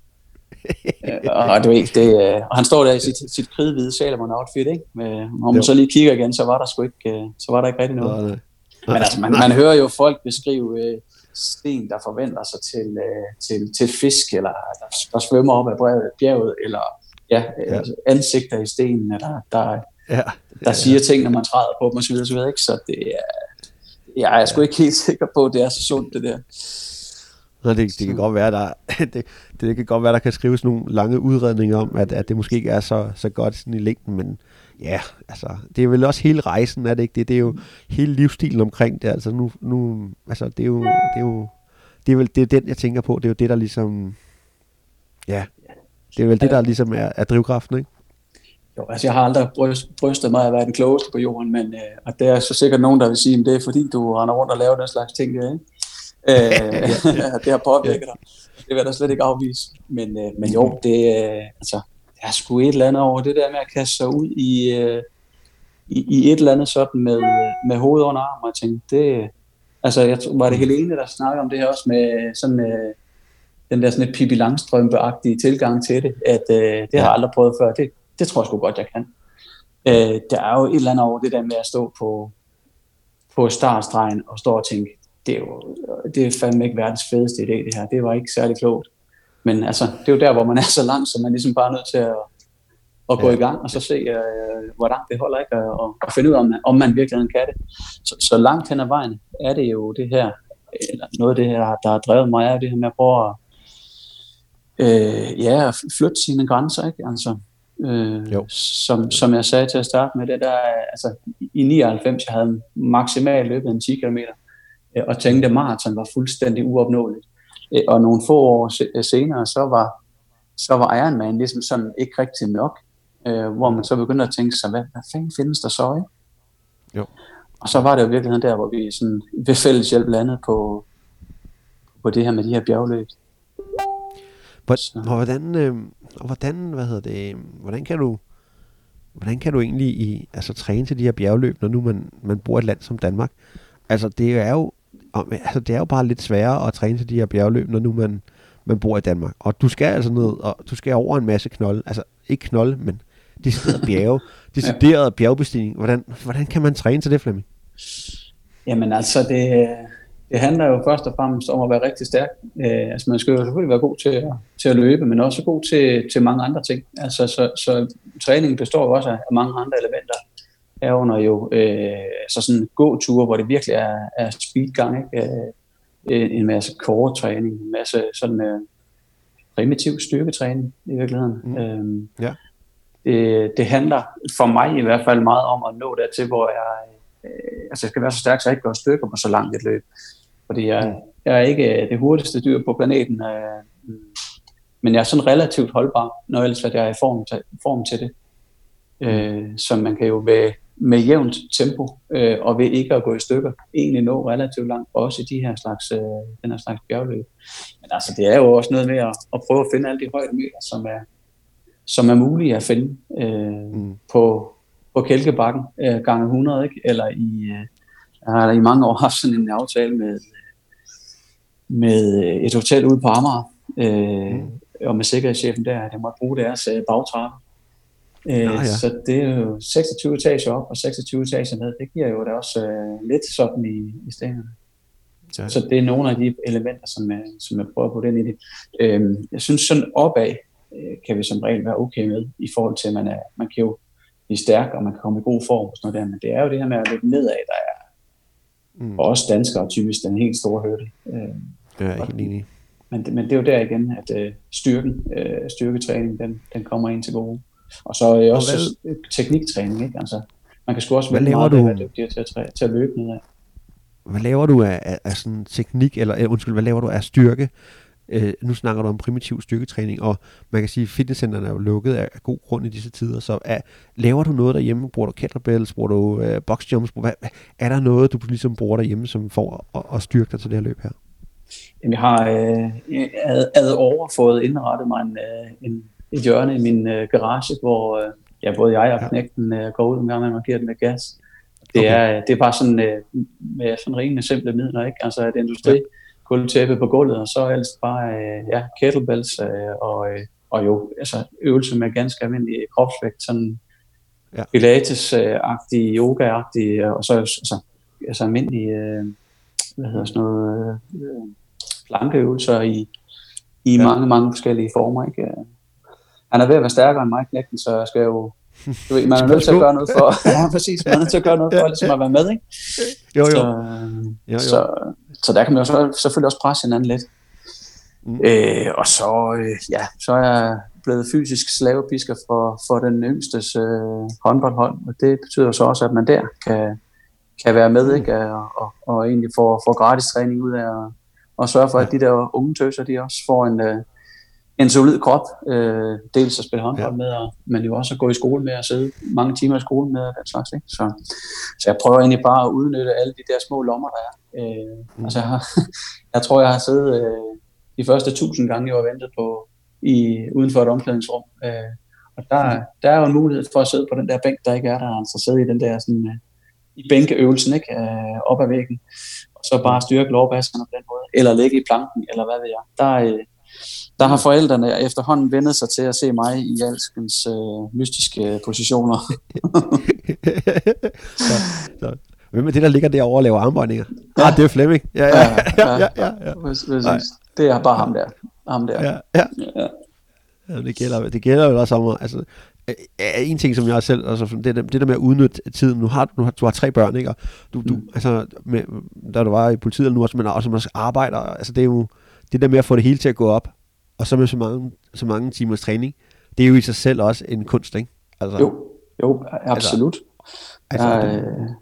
og du ved, det, øh, og han står der i sit, sit kridhvide Salomon outfit, ikke? Med, når man så lige kigger igen, så var der sgu ikke, øh, så var der ikke rigtig noget. Nej, nej. Men altså, man, man hører jo folk beskrive øh, sten, der forventer sig til, øh, til, til fisk, eller der, der svømmer op ad brevet, bjerget, eller ja, ja. Altså, ansigter i stenen, eller der, ja. der ja, siger ja. ting, når man træder på dem, osv. osv. Ikke? Så det er, jeg er sgu ikke helt sikker på, at det er så sundt, det der. Nå, det, det kan godt være, der, [LAUGHS] det, det kan godt være, der kan skrives nogle lange udredninger om, at, at det måske ikke er så, så godt sådan i længden, men ja, altså, det er vel også hele rejsen, er det ikke det? Det er jo hele livsstilen omkring det, altså nu, nu altså, det er jo, det er jo, det er vel det er den, jeg tænker på, det er jo det, der ligesom, ja, det er vel det, der ligesom er, er drivkraften, ikke? Jo, altså jeg har aldrig bryst, brystet mig at være den klogeste på jorden, men øh, og der er så sikkert nogen, der vil sige, at det er fordi, du render rundt og laver den slags ting, ikke? øh, [LAUGHS] [LAUGHS] det har påvirket dig. Det vil jeg da slet ikke afvise. Men, øh, men jo, det, øh, altså, der er sgu et eller andet over det der med at kaste sig ud i, øh, i, i et eller andet sådan med, med hovedet under armen. Og tænke, det, altså, jeg tror, var det Helene, der snakkede om det her også med sådan, øh, den der sådan et Pippi Langstrømpe-agtige tilgang til det, at øh, det har jeg aldrig prøvet før. Det, det tror jeg sgu godt, jeg kan. Øh, der er jo et eller andet over det der med at stå på, på startstregen og stå og tænke, det er jo det er fandme ikke verdens fedeste idé, det her. Det var ikke særlig klogt. Men altså, det er jo der, hvor man er så langt, så man ligesom bare er nødt til at, at gå ja. i gang, og så se, uh, hvor langt det holder, ikke? Og, og finde ud af, om man, om man virkelig kan det. Så, så langt hen ad vejen er det jo det her, eller noget af det her, der har drevet mig, er det her med at prøve at, øh, ja, flytte sine grænser, ikke? Altså, Øh, jo. Som, som jeg sagde til at starte med, det der, altså, i 99, jeg havde maksimalt løbet en 10 km, øh, og tænkte, at maraton var fuldstændig uopnåeligt. Øh, og nogle få år senere, så var, så var Ironman ligesom sådan ikke rigtig nok, øh, hvor man så begyndte at tænke sig, hvad, hvad fanden findes der så, ikke? Jo. Og så var det jo virkeligheden der, hvor vi sådan ved fælles hjælp landede på, på det her med de her bjergløb. Hvordan, øh, hvordan, hvad hedder det, hvordan kan du, hvordan kan du egentlig i, altså, træne til de her bjergløb, når nu man, man bor i et land som Danmark? Altså, det er jo, altså, det er jo bare lidt sværere at træne til de her bjergløb, når nu man, man bor i Danmark. Og du skal altså ned, og du skal over en masse knolde, altså ikke knolde, men decideret bjerge, [LAUGHS] decideret bjergbestigning. Hvordan, hvordan kan man træne til det, Flemming? Jamen altså, det, det handler jo først og fremmest om at være rigtig stærk. Øh, altså man skal jo selvfølgelig være god til at, til at løbe, men også god til, til mange andre ting. Altså, så, så træningen består jo også af mange andre elementer. Herunder jo øh, så sådan gåture, hvor det virkelig er, er speedgang, ikke? Øh, en masse core-træning, en masse sådan øh, primitiv styrketræning i virkeligheden. Mm. Øhm, ja. det, det handler for mig i hvert fald meget om at nå dertil, hvor jeg, øh, altså jeg skal være så stærk, så jeg ikke går stykker på så langt et løb. Fordi jeg, mm. jeg er ikke det hurtigste dyr på planeten, øh, men jeg er sådan relativt holdbar, når ellers at jeg er i form til, form til det. Øh, så man kan jo med, med jævnt tempo øh, og ved ikke at gå i stykker, egentlig nå relativt langt, også i de her slags, øh, den her slags bjergløb. Men altså, det er jo også noget med at, at prøve at finde alle de højdemeter, som er, som er mulige at finde øh, mm. på, på Kælkebakken øh, gange 100, ikke? eller i, øh, jeg har i mange år haft sådan en aftale med, med et hotel ude på Amager, øh, mm. og med sikkerhedschefen der, at jeg måtte bruge deres øh, bagtrappe. Øh, ja, ja. Så det er jo 26 etager op og 26 etager ned. Det giver jo da også øh, lidt sådan i, i stenene. Ja. Så det er nogle af de elementer, som jeg, som jeg prøver på den i det. Øh, jeg synes sådan opad øh, kan vi som regel være okay med, i forhold til, at man, er, man kan jo blive stærk, og man kan komme i god form og sådan noget der, men det er jo det her med at løbe nedad, der er mm. og også danskere typisk den helt store hørte. Øh, det er jeg helt enig men, men det er jo der igen, at øh, styrken, øh, styrketræning, den, den kommer ind til gode. Og så øh, også og hvad, tekniktræning, ikke? Altså, man kan sgu også hvad laver du? være dygtigere til at, til at løbe nedad. Hvad laver du af, af, af sådan teknik, eller øh, undskyld, hvad laver du af styrke? Øh, nu snakker du om primitiv styrketræning, og man kan sige, at fitnesscenterne er jo lukket af god grund i disse tider, så er, laver du noget derhjemme? Bruger du kettlebells? Bruger du øh, boxjumps? Hvad, er der noget, du ligesom bruger derhjemme, som får at, at styrke dig til det her løb her? Jamen, jeg har øh, ad, ad over fået indrettet mig en, øh, en, et hjørne i min øh, garage, hvor øh, ja, både jeg og knægten øh, går ud en gang, man giver den med gas. Det, okay. er, det er bare sådan øh, med sådan rimelig simple midler, ikke? Altså et industri, ja. Gulvtæppe på gulvet, og så ellers bare øh, ja, kettlebells øh, og, øh, og jo altså øvelse med ganske almindelig kropsvægt, sådan ja. pilates-agtig, yoga-agtig, og så altså, altså almindelig, øh, hvad hedder sådan noget, øh, plankeøvelser i, i ja. mange, mange forskellige former. Ikke? Han er ved at være stærkere end mig, knægten, så jeg skal jo du ved, man er [LAUGHS] nødt til at gøre noget for, [LAUGHS] ja, præcis, man er nødt til at gøre noget for ligesom at være med, ikke? Jo, jo. Så, jo, jo. så, så der kan man jo så, selvfølgelig også presse hinanden lidt. Mm. Øh, og så, øh, ja, så er jeg blevet fysisk slavepisker for, for den yngstes øh, håndboldhold, og det betyder så også, at man der kan, kan være med, mm. ikke? Og, og, og egentlig få, få gratis træning ud af at, og sørge for, at de der unge tøser, de også får en, øh, en solid krop, øh, dels at spille håndbold ja. med, og, men jo også at gå i skole med, og sidde mange timer i skole med, og den slags. Ikke? Så, så jeg prøver egentlig bare at udnytte alle de der små lommer, der er. Øh, mm. Altså, jeg, har, [LAUGHS] jeg tror, jeg har siddet øh, de første tusind gange, jeg var ventet på, i, uden for et omklædningsrum. Øh, og der, mm. der er jo en mulighed for at sidde på den der bænk, der ikke er der, altså sidde i den der sådan, øh, i bænkeøvelsen, ikke? Øh, op ad væggen så bare styrke lovbaskerne på den måde, eller ligge i planken, eller hvad ved jeg. Der, øh, der har forældrene efterhånden vendet sig til at se mig i alskens øh, mystiske positioner. [LAUGHS] så, så. Hvem er det, der ligger derovre og laver armbøjninger? Ja. Ah, det er Flemming. Ja, ja, ja. [LAUGHS] ja, ja, ja, ja. Det er bare ham der. Ham der. Ja, ja. ja. ja det, gælder, det gælder jo også om, altså, er en ting, som jeg selv, altså det, der, det der med at udnytte tiden, nu har, nu har, du har tre børn, ikke? Og du, du mm. altså, med, da du var i politiet nu også, men også, man arbejder, altså det er jo, det der med at få det hele til at gå op, og så med så mange, så mange timers træning, det er jo i sig selv også en kunst, ikke? Altså, jo, jo, absolut. Altså, altså, jeg, det...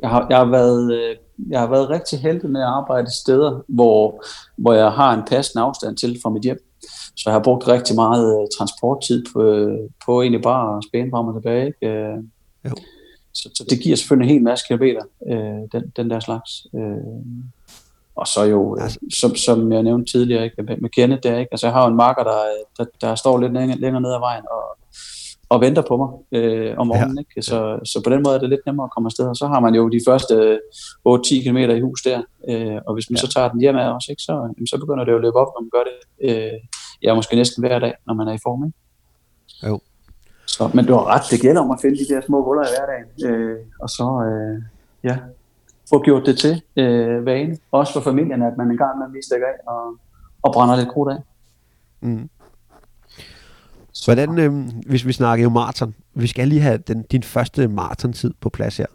jeg, har, jeg, har været, øh, jeg har været rigtig heldig med at arbejde steder, hvor, hvor jeg har en passende afstand til fra mit hjem. Så jeg har brugt rigtig meget øh, transporttid på, øh, på egentlig bare at spæne frem og tilbage. Ikke? Jo. Så, så det giver selvfølgelig en hel masse kilometer, øh, den, den der slags. Øh, og så jo, altså. som, som jeg nævnte tidligere, ikke, med, med Kenneth der, ikke? Altså, jeg har jo en marker, der, der, der står lidt længere, længere ned ad vejen og, og venter på mig øh, om morgenen. Ja. Ikke? Så, så på den måde er det lidt nemmere at komme afsted. Og så har man jo de første 8-10 km i hus der. Øh, og hvis man ja. så tager den hjem af os, ikke, så, så begynder det jo at løbe op, når man gør det. Øh, ja, måske næsten hver dag, når man er i form. Ikke? Jo. Så, men du har ret, det gælder om at finde de der små huller i hverdagen. Øh, og så, øh, ja, få gjort det til øh, vane. Også for familien, at man en gang med lige stikker af og, og brænder lidt krudt af. Mm. Hvordan, øh, hvis vi snakker jo maraton, vi skal lige have den, din første maratontid på plads her.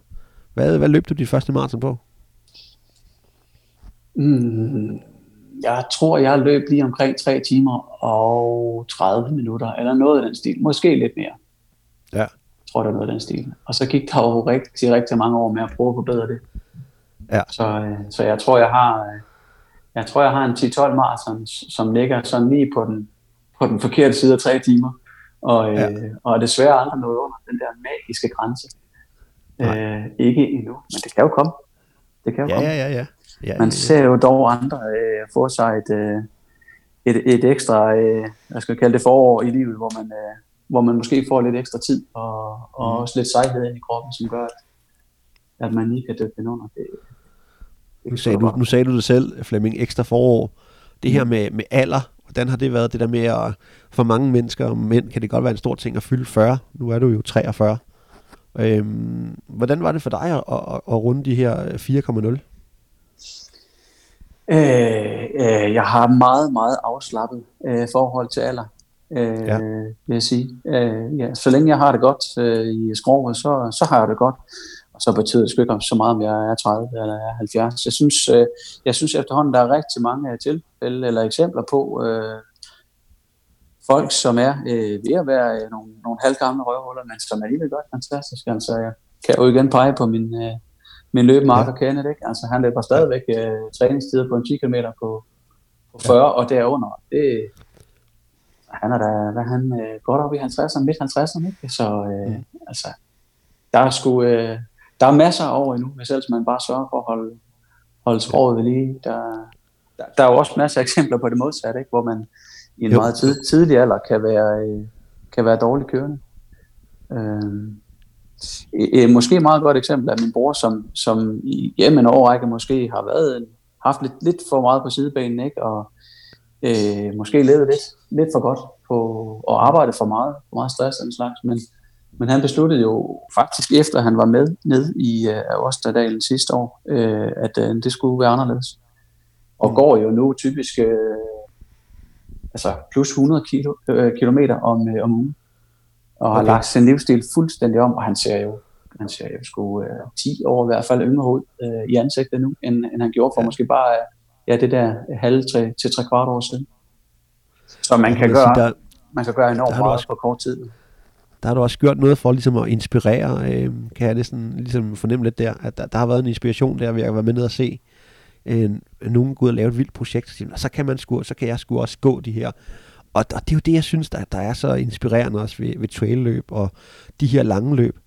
Hvad, hvad løb du din første maraton på? Mm, jeg tror, jeg løb lige omkring 3 timer og 30 minutter, eller noget af den stil. Måske lidt mere. Ja. Jeg tror, det er noget af den stil. Og så gik der jo rigtig, rigtig mange år med at prøve at forbedre det. Ja. Så, øh, så jeg tror, jeg har, øh, jeg tror, jeg har en 10-12 maraton, som ligger sådan lige på den, på den forkerte side af tre timer. Og, ja. øh, og desværre aldrig nået under den der magiske grænse. Øh, ikke endnu, men det kan jo komme. Det kan jo ja, komme. Ja, ja, ja. ja Man ser jo dog andre øh, få sig et, øh, et, et ekstra, øh, hvad skal jeg kalde det, forår i livet, hvor man, øh, hvor man måske får lidt ekstra tid og, og mm. også lidt sejhed ind i kroppen, som gør, at, at man lige kan dykke den under. Det, nu sagde, du, nu sagde du det selv, Flemming, ekstra forår. Det her mm. med, med alder, hvordan har det været, det der med at, for mange mennesker og mænd, kan det godt være en stor ting at fylde 40. Nu er du jo 43. Øhm, hvordan var det for dig at, at, at runde de her 4,0? Øh, øh, jeg har meget, meget afslappet øh, forhold til alder, øh, ja. vil jeg sige. Øh, ja, så længe jeg har det godt øh, i skrovet, så, så har jeg det godt så betyder det sgu ikke så meget, om jeg er 30 eller jeg er 70. Jeg synes, øh, jeg synes efterhånden, der er rigtig mange tilfælde eller eksempler på øh, folk, som er øh, ved at være øh, nogle, nogle halvgamle røvhuller, men som er helt godt fantastisk. Altså, jeg kan jo igen pege på min, øh, min løbemarker ja. Kenneth, ikke? Altså, han løber stadigvæk øh, træningstider på en 10 km på, på 40 ja. og derunder. Det, han er da, hvad han, øh, godt op i 50'erne, midt 50'erne, ikke? Så øh, mm. altså, der er sgu, øh, der er masser af år endnu, hvis ellers man bare sørger for at holde, holde sproget ved lige. Der, der, der er jo også masser af eksempler på det modsatte, ikke? hvor man i en jo. meget tid, tidlig alder kan være, øh, kan være dårligt kørende. Øh, et, måske et meget godt eksempel er min bror, som, som i hjemme en årrække måske har været, haft lidt, lidt for meget på sidebanen, ikke? og øh, måske levet lidt, lidt for godt på, og arbejdet for meget, for meget stress og den slags, men men han besluttede jo faktisk, efter han var med ned i uh, Osterdalen sidste år, uh, at uh, det skulle være anderledes. Og mm. går jo nu typisk uh, altså plus 100 kilo, uh, kilometer om, uh, om ugen. Og okay. har lagt sin livsstil fuldstændig om, og han ser jo han ser jo sgu uh, 10 år i hvert fald yngre ud uh, i ansigtet nu, end, end han gjorde for ja. måske bare uh, ja, det der halve til, til tre kvart år siden. Så man kan, gøre, sige, der, man kan gøre enormt meget også, på kort tid der har du også gjort noget for ligesom at inspirere, øh, kan jeg næsten ligesom fornemme lidt der, at der, der har været en inspiration der ved at være med ned og se øh, nogen gå ud og lave et vildt projekt, og så kan man sgu, så kan jeg sgu også gå de her. Og, og det er jo det, jeg synes, der, der er så inspirerende også ved, ved trailløb og de her lange løb.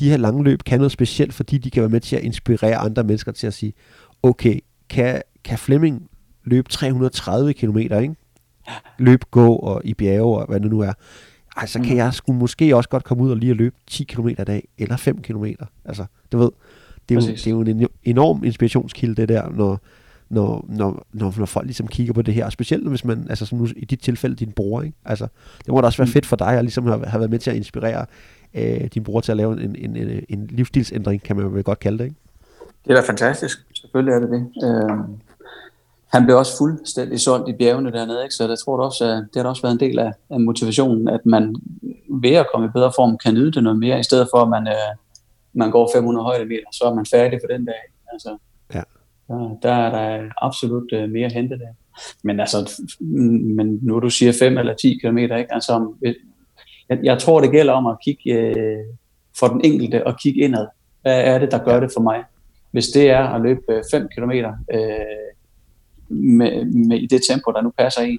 De her lange løb kan noget specielt, fordi de kan være med til at inspirere andre mennesker til at sige, okay, kan, kan Flemming løbe 330 km, ikke? Løb, gå og i bjerge og hvad det nu er ej, så kan mm. jeg sgu måske også godt komme ud og lige at løbe 10 km i dag, eller 5 km. Altså, du ved, det er, jo, det er jo en enorm inspirationskilde, det der, når, når, når, når, når folk ligesom kigger på det her. Og specielt hvis man, altså som nu i dit tilfælde, din bror, ikke? Altså, det må da også være mm. fedt for dig at ligesom have, have været med til at inspirere øh, din bror til at lave en, en, en, en livsstilsændring, kan man vel godt kalde det, ikke? Det er da fantastisk. Selvfølgelig er det det. Øh, han blev også fuldstændig solgt i bjergene dernede, ikke? så jeg tror det også, at det har også været en del af, af motivationen, at man ved at komme i bedre form kan nyde det noget mere, i stedet for at man, øh, man går 500 højdemeter, så er man færdig for den dag. Altså, ja. der, der er der absolut øh, mere at hente der. Men altså, men nu du siger 5 eller 10 km, ikke? Altså, jeg, jeg tror, det gælder om at kigge øh, for den enkelte og kigge indad. Hvad er det, der gør det for mig? Hvis det er at løbe 5 km øh, med, med, i det tempo, der nu passer i,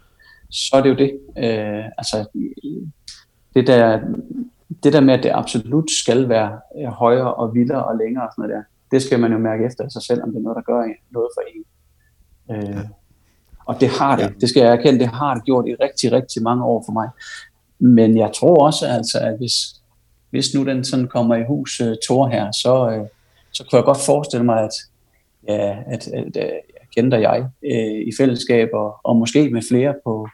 så er det jo det. Øh, altså, det der, det der med, at det absolut skal være øh, højere og vildere og længere og sådan noget der, det skal man jo mærke efter sig selv, om det er noget, der gør noget for en. Øh, og det har det, ja. det skal jeg erkende, det har det gjort i rigtig, rigtig mange år for mig. Men jeg tror også, altså, at hvis, hvis nu den sådan kommer i hus, uh, Thor her, så, uh, så kunne jeg godt forestille mig, at, ja, at, at, at kender jeg uh, i fællesskab, og, og måske med flere på,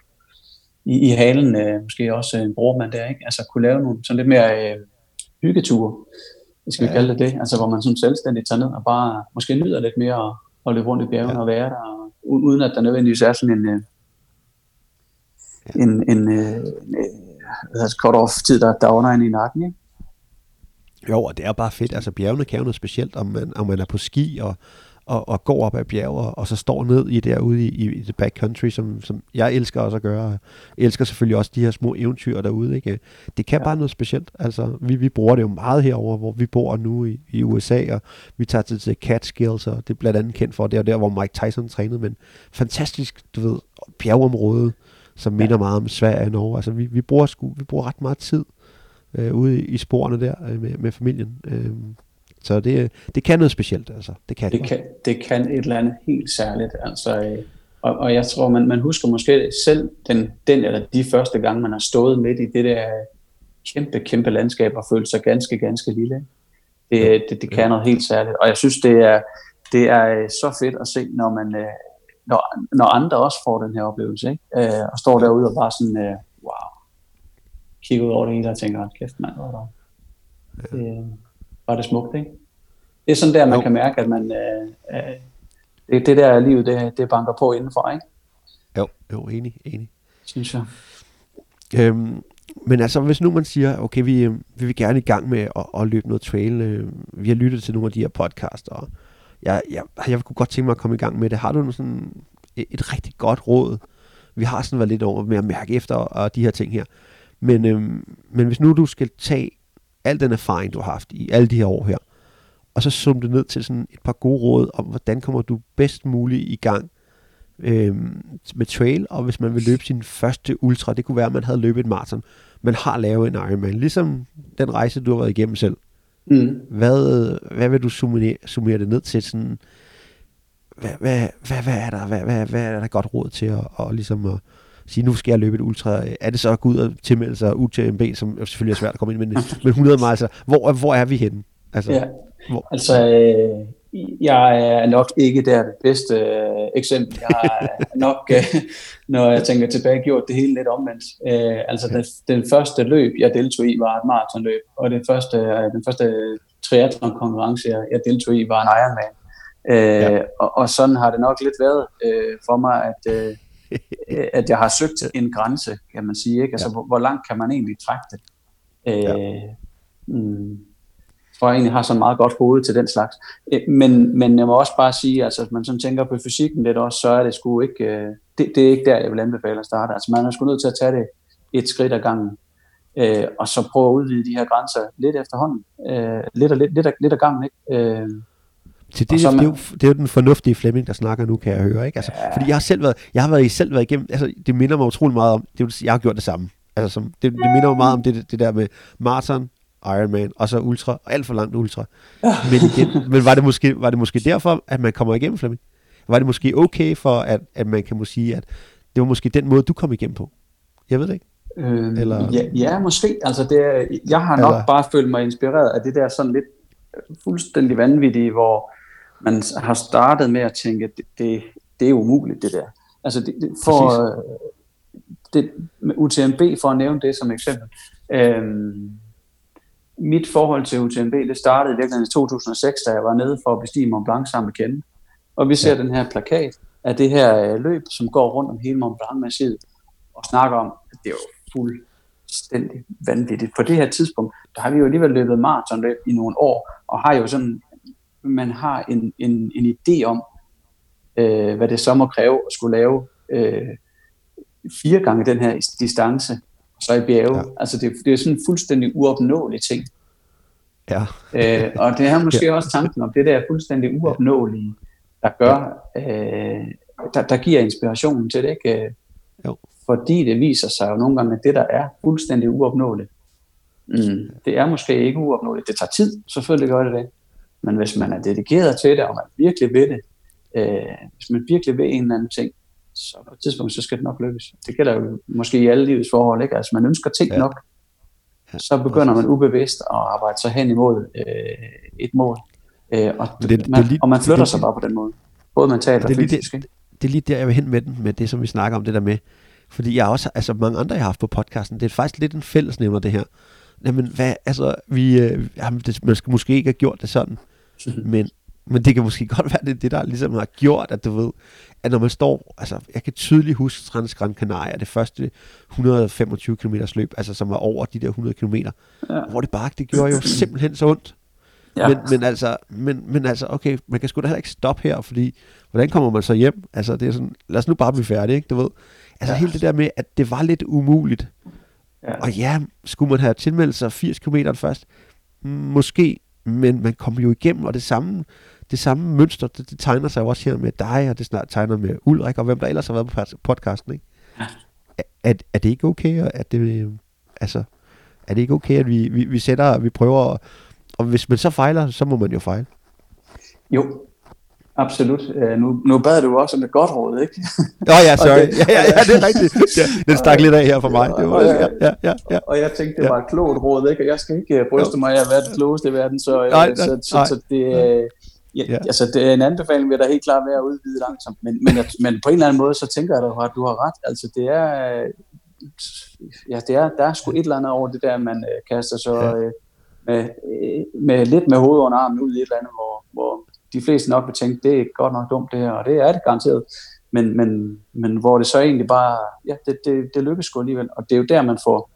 i, i halen, uh, måske også en brormand der, ikke? altså kunne lave nogle sådan lidt mere uh, hyggeture, skal vi ja. kalde det det, altså hvor man sådan selvstændigt tager ned og bare måske nyder lidt mere at, løbe rundt i bjergene ja. og være der, uden at der nødvendigvis er sådan en, ja. en, en, en, en cut-off tid, der, der under en i nakken, ikke? Jo, og det er bare fedt. Altså bjergene kan jo noget specielt, om man, om man er på ski og, og, og går op ad bjerge, og så står ned i derude i, i, i the backcountry, som, som jeg elsker også at gøre. Jeg elsker selvfølgelig også de her små eventyr derude. Ikke? Det kan ja. bare noget specielt. Altså, vi, vi bruger det jo meget herover, hvor vi bor nu i, i USA, og vi tager til, til Catskills, og det er blandt andet kendt for, det er der, hvor Mike Tyson trænede, men fantastisk, du ved, bjergeområde, som ja. minder meget om Sverige og Norge. Altså, vi, vi, bruger, sku, vi bruger ret meget tid øh, ude i, i sporene der øh, med, med familien. Øh, så det, det kan noget specielt, altså. Det kan det. Kan, det kan et eller andet helt særligt, altså. Øh, og, og jeg tror, man, man husker måske selv den, den eller de første gange, man har stået midt i det der kæmpe, kæmpe landskab og følt sig ganske, ganske lille. Det, det, det kan noget helt særligt. Og jeg synes, det er, det er øh, så fedt at se, når man øh, når, når andre også får den her oplevelse, ikke? Øh, og står derude og bare sådan, øh, wow, kigger ud over det hele og tænker, kæft mand, hvor var det, var det smukt, ikke? Det er sådan der, man jo. kan mærke, at man, øh, øh, det, det der livet, det, det banker på indenfor, ikke? Jo, jo, enig, enig. Synes jeg. Øhm, men altså, hvis nu man siger, okay, vi, øh, vi vil gerne i gang med at, at løbe noget trail, øh, vi har lyttet til nogle af de her podcasts, og jeg, jeg, jeg kunne godt tænke mig at komme i gang med det. Har du sådan et, et rigtig godt råd? Vi har sådan været lidt over med at mærke efter og de her ting her. Men, øhm, men hvis nu du skal tage al den erfaring, du har haft i alle de her år her, og så zoome det ned til sådan et par gode råd om, hvordan kommer du bedst muligt i gang øhm, med trail, og hvis man vil løbe sin første ultra, det kunne være, at man havde løbet et maraton, man har lavet en Ironman, ligesom den rejse, du har været igennem selv. Mm. Hvad, hvad vil du summere, summere det ned til? Sådan, hvad, hvad, hvad, hvad, er der, hvad, hvad, hvad er der godt råd til at, og ligesom at sige, nu skal jeg løbe et ultra. Er det så at gå ud og tilmelde sig UTMB, som selvfølgelig er svært at komme ind med, men 100 miles, hvor, hvor er vi henne? Altså, ja. hvor? altså øh, jeg er nok ikke der det bedste øh, eksempel. Jeg er [LAUGHS] nok, øh, når jeg tænker tilbage, gjort det hele lidt omvendt. Øh, altså den, den første løb, jeg deltog i, var et maratonløb, og det første, øh, den første triathlon-konkurrence, jeg, jeg deltog i, var en Ironman. Øh, ja. og, og sådan har det nok lidt været øh, for mig, at, øh, at jeg har søgt en grænse, kan man sige. Ikke? Altså, ja. hvor, hvor langt kan man egentlig trække det? Øh, ja. mm, tror jeg egentlig har så meget godt hoved til den slags. Øh, men, men jeg må også bare sige, altså, hvis man sådan tænker på fysikken lidt også, så er det sgu ikke, øh, det, det er ikke der, jeg vil anbefale at starte. Altså man er sgu nødt til at tage det et skridt ad gangen, øh, og så prøve at udvide de her grænser lidt efterhånden, øh, lidt, og lidt, lidt, af, lidt af gangen, ikke? Øh, det, det, man, det, er jo, det er jo den fornuftige Flemming, der snakker nu, kan jeg høre. Ikke? Altså, ja. Fordi jeg har selv været, jeg har været, selv været igennem, altså, det minder mig utrolig meget om, det, jeg har gjort det samme. Altså, som, det, det minder mig meget om det, det der med maraton, Ironman, og så ultra, og alt for langt ultra. Men, igen, [LAUGHS] men var, det måske, var det måske derfor, at man kommer igennem, Flemming? Var det måske okay for, at, at man kan måske sige, at det var måske den måde, du kom igennem på? Jeg ved det ikke. Øh, Eller... ja, ja, måske. Altså det, jeg har nok Eller... bare følt mig inspireret af det der sådan lidt fuldstændig vanvittige, hvor man har startet med at tænke, det, det, det er umuligt det der. Altså det, det, for øh, det, med UTMB, for at nævne det som eksempel, øhm, mit forhold til UTMB, det startede i virkeligheden i 2006, da jeg var nede for at bestige Mont Blanc sammen med Ken. Og vi ser ja. den her plakat af det her øh, løb, som går rundt om hele Mont Blanc-massivet, og snakker om, at det er jo fuldstændig vanvittigt. På det her tidspunkt, der har vi jo alligevel løbet maratonløb i nogle år, og har jo sådan, man har en, en, en idé om, øh, hvad det så må kræve at skulle lave øh, fire gange den her distance så i bjerge. Ja. Altså det, det er sådan en fuldstændig uopnåelig ting. Ja. øh, og det er måske ja. også tanken om det der fuldstændig uopnåelige, der gør, øh, der, der giver inspirationen til det, ikke? Jo. Fordi det viser sig jo nogle gange, at det der er fuldstændig uopnåeligt, mm, det er måske ikke uopnåeligt. Det tager tid, selvfølgelig gør det det. Men hvis man er dedikeret til det, og man virkelig vil det, øh, hvis man virkelig vil en eller anden ting, så på et tidspunkt, så skal det nok lykkes. Det gælder jo måske i alle livets forhold, ikke? Altså man ønsker ting ja. nok, så begynder man ubevidst at arbejde sig hen imod øh, et mål. Øh, og, det, det, man, det lige, og man flytter det, sig bare på den måde. Både mentalt og fysisk. Det, det er lige der, jeg vil hen med den, med det, som vi snakker om, det der med. Fordi jeg også, altså mange andre, jeg har haft på podcasten, det er faktisk lidt en fællesnævner, det her. Jamen, hvad, altså, vi, øh, jamen, det, man skal måske ikke have gjort det sådan, men, men det kan måske [LAUGHS] godt være, det det, der ligesom har gjort, at du ved, at når man står, altså, jeg kan tydeligt huske Transgran Canaria, det første 125 km løb, altså som var over de der 100 km, ja. hvor det bare, det gjorde jo [CLEARS THROAT] simpelthen så ondt. Ja. Men, men, altså, men, men altså, okay, man kan sgu da heller ikke stoppe her, fordi hvordan kommer man så hjem? Altså, det er sådan, lad os nu bare blive færdige, ikke? Du ved. Altså, ja. hele det der med, at det var lidt umuligt. Ja. Og ja, skulle man have tilmeldt sig 80 km først? Måske, men man kommer jo igennem, og det samme, det samme mønster, det, det tegner sig jo også her med dig, og det snart tegner med Ulrik, og hvem der ellers har været på podcasten, ikke? Ja. Er, er, det ikke okay, at det, altså, er det ikke okay, at vi, vi, vi sætter, vi prøver og hvis man så fejler, så må man jo fejle. Jo, absolut. Uh, nu, nu bad du også om et godt råd, ikke? Nå ja, [LAUGHS] sorry. det, ja, ja, ja, det er rigtigt. Ja, den stak lidt af her for mig. Det var, ja, ja, ja, ja. Og jeg tænkte, det var et klogt råd, ikke? Og jeg skal ikke bryste mig af at være det klogeste i verden, så, øh, nej, nej, så, så, så det, øh, Ja, ja. Altså, det er en anbefaling, vil der helt klart være at udvide langsomt. Men, men, men på en eller anden måde, så tænker jeg at du har ret. Altså, det er, ja, det er, der er sgu et eller andet over det der, man øh, kaster så ja med, med lidt med hovedet under armen ud i et eller andet, hvor, hvor de fleste nok vil tænke, det er godt nok dumt det her, og det er det garanteret. Men, men, men hvor det så egentlig bare, ja, det, det, det lykkes sgu alligevel. Og det er jo der, man får,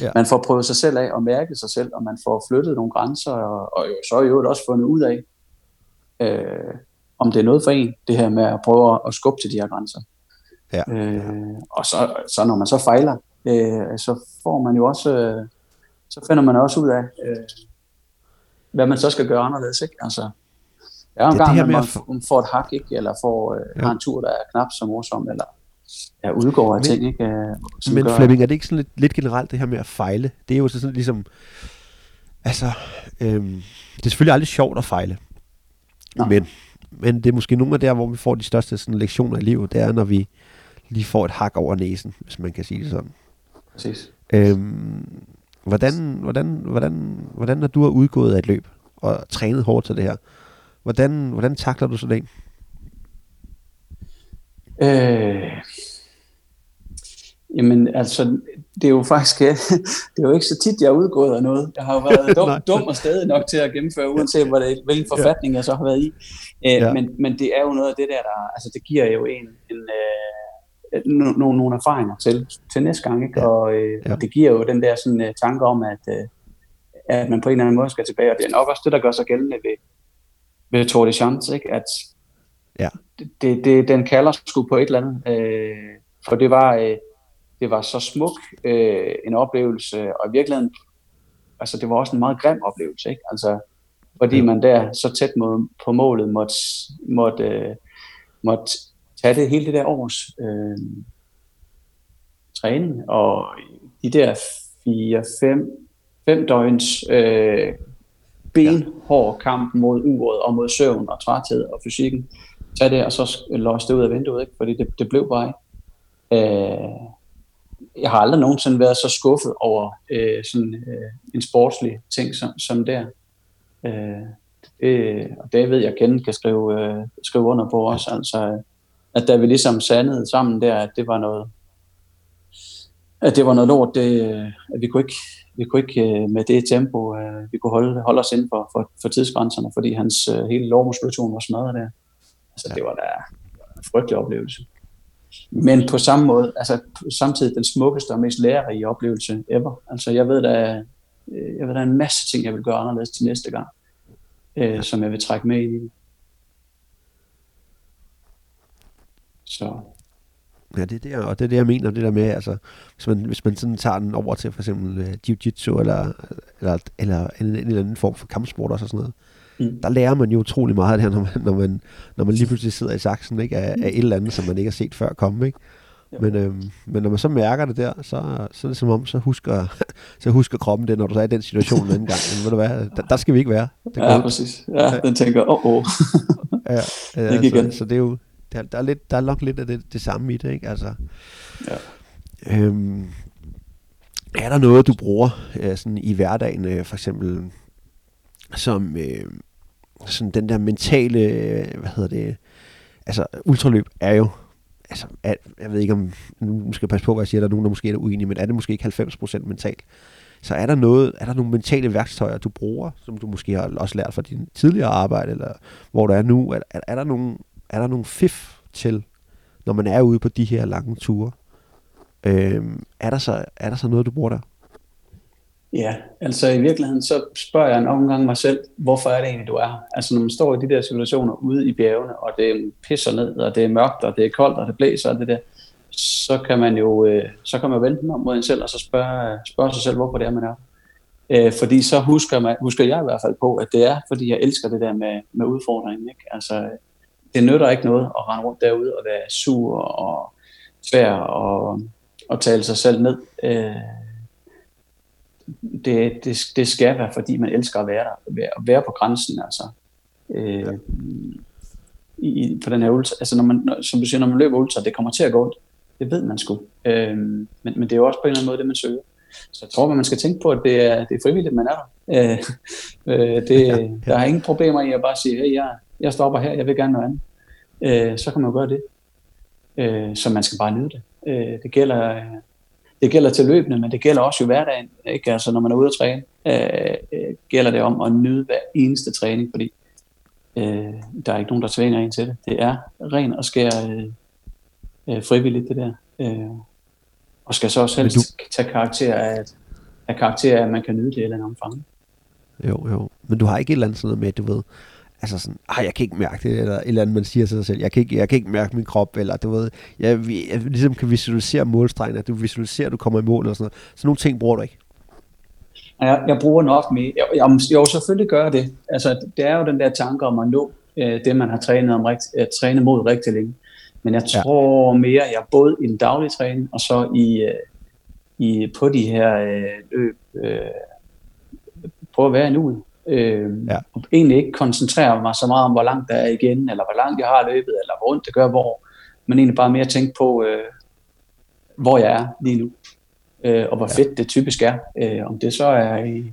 ja. man får prøvet sig selv af og mærket sig selv, og man får flyttet nogle grænser, og, og jo, så er jo også fundet ud af, øh, om det er noget for en, det her med at prøve at skubbe til de her grænser. Ja. Øh, og så, så når man så fejler, øh, så får man jo også øh, så finder man også ud af, øh, hvad man så skal gøre anderledes. Ikke? Altså, er en gang, at man for... får et hak, ikke? eller får øh, ja. har en tur, der er knap så morsom, eller ja, udgår af men, ting. Ikke? Øh, men gør... Flemming, er det ikke sådan lidt, lidt generelt det her med at fejle? Det er jo sådan ligesom, altså, øhm, det er selvfølgelig aldrig sjovt at fejle, Nå. men, men det er måske nogle af der, hvor vi får de største sådan, lektioner i livet, det er, når vi lige får et hak over næsen, hvis man kan sige det sådan. Præcis. Øhm, Hvordan, hvordan, hvordan, hvordan når du har udgået af et løb og trænet hårdt til det her, hvordan, hvordan takler du sådan en? Øh, jamen altså, det er jo faktisk, [LAUGHS] det er jo ikke så tit, jeg har udgået af noget. Jeg har jo været [LAUGHS] dum, dum og stadig nok til at gennemføre, uanset hvad det, hvilken forfatning jeg så har været i. Øh, ja. men, men det er jo noget af det der, der altså det giver jo en, en øh, nogle, nogle erfaringer til, til næste gang. Ikke? Ja. Og, øh, ja. og det giver jo den der sådan, uh, tanke om, at, uh, at man på en eller anden måde skal tilbage. Og det er nok også det, der gør sig gældende ved, ved Tour de Chance, ikke? at ja. det, det, den kalder sgu på et eller andet. Øh, for det var, øh, det var så smuk øh, en oplevelse, og i virkeligheden, altså det var også en meget grim oplevelse, ikke? Altså, fordi man der så tæt mod, på målet måtte, måtte, øh, måtte tage det hele det der års øh, træning, og de der 4-5 fem døgns øh, benhård kamp mod uret og mod søvn og træthed og fysikken. Tag det, og så lås det ud af vinduet, ikke? fordi det, det blev bare ikke. Øh, jeg har aldrig nogensinde været så skuffet over øh, sådan øh, en sportslig ting som, som der. Øh, det, og det ved jeg, kender, kan skrive, øh, skrive under på også. Altså, at da vi ligesom sandede sammen der, at det var noget, at det var noget lort, det, øh, at vi kunne ikke, vi kunne ikke øh, med det tempo, øh, vi kunne holde, holde os inden for, for, for tidsgrænserne, fordi hans uh, hele lovmuskulation var smadret der. Altså, ja. det var da en frygtelig oplevelse. Men på samme måde, altså samtidig den smukkeste og mest lærerige oplevelse ever. Altså jeg ved, der er, jeg ved, der er en masse ting, jeg vil gøre anderledes til næste gang, øh, som jeg vil trække med i. Så. Ja, det er det, og det er det, jeg mener, det der med, altså, hvis man, hvis man sådan tager den over til for eksempel uh, jiu-jitsu, eller, eller, eller en, en eller anden form for kampsport også og sådan noget, mm. der lærer man jo utrolig meget her, når man, når man, når man lige pludselig sidder i saksen, ikke, af, af et eller andet, som man ikke har set før komme, ikke? Men, øhm, men når man så mærker det der, så, så er det som om, så husker, [LAUGHS] så husker kroppen det, når du er i den situation en anden gang. Men ved du hvad, der, der skal vi ikke være. Det ja, præcis. Ja, den tænker, åh, oh, oh. ja, ja, ikke igen. Så, så det er jo, der, der, er lidt, der er nok lidt af det, det samme i det, ikke? Altså, ja. øhm, er der noget, du bruger øh, sådan i hverdagen, øh, for eksempel, som øh, sådan den der mentale, øh, hvad hedder det, altså ultraløb er jo altså, er, jeg ved ikke om, nu skal jeg passe på, hvad jeg siger, der er nogen, der måske er uenige, men er det måske ikke 90% mentalt? Så er der noget, er der nogle mentale værktøjer, du bruger, som du måske har også lært fra din tidligere arbejde, eller hvor du er nu? Er, er, er der nogle, er der nogle fif til, når man er ude på de her lange ture? Øhm, er, der så, er der så noget, du bruger der? Ja, altså i virkeligheden så spørger jeg nogle gange mig selv, hvorfor er det egentlig, du er her? Altså når man står i de der situationer ude i bjergene, og det pisser ned, og det er mørkt, og det er koldt, og det blæser og det der, så kan man jo øh, så kan man vente om mod en selv, og så spørge, spørge sig selv, hvorfor det er, man er. Øh, fordi så husker, man, husker jeg i hvert fald på, at det er, fordi jeg elsker det der med, med udfordringen. Ikke? Altså, det nytter ikke noget at rende rundt derude og være sur og svær og, og tale sig selv ned. Øh, det, det, det skal være, fordi man elsker at være der, at være på grænsen, altså. Øh, ja. i, på den her ultra. Altså, når man, når, som du siger, når man løber ultra, det kommer til at gå ondt. Det ved man sgu. Øh, men, men det er jo også på en eller anden måde det, man søger. Så jeg tror, at man skal tænke på, at det er, det er frivilligt, man er der. Øh, øh, det. Der er ingen problemer i at bare sige, hey, jeg, jeg stopper her, jeg vil gerne noget andet. Øh, så kan man jo gøre det. Øh, så man skal bare nyde det. Øh, det gælder det gælder til løbende, men det gælder også i hverdagen. Ikke? Altså, når man er ude at træne, øh, øh, gælder det om at nyde hver eneste træning, fordi øh, der er ikke nogen, der tvinger en til det. Det er ren og skær øh, øh, frivilligt, det der. Øh, og skal så også helst du... tage karakter af, at, af karakter af, at man kan nyde det i et eller andet omfang. Jo, jo. Men du har ikke et eller andet sådan noget med, at du ved, altså sådan, ah, jeg kan ikke mærke det, eller et eller andet, man siger til sig selv, jeg kan ikke, jeg kan ikke mærke min krop, eller du ved, jeg, jeg ligesom kan visualisere målstregen, at du visualiserer, at du kommer i mål, og sådan noget. Så nogle ting bruger du ikke. Jeg, jeg bruger nok mere. Jeg, jeg, jo, selvfølgelig gør det. Altså, det er jo den der tanke om at nå øh, det, man har trænet, om rigt, øh, trænet mod rigtig længe. Men jeg tror ja. mere, jeg både i den daglige træning, og så i, øh, i på de her øh, løb, øh, på at være nu. Øh, ja. Og egentlig ikke koncentrere mig så meget om, hvor langt der er igen, eller hvor langt jeg har løbet, eller hvor ondt det gør hvor, men egentlig bare mere tænke på, øh, hvor jeg er lige nu, øh, og hvor ja. fedt det typisk er. Øh, om det så er i,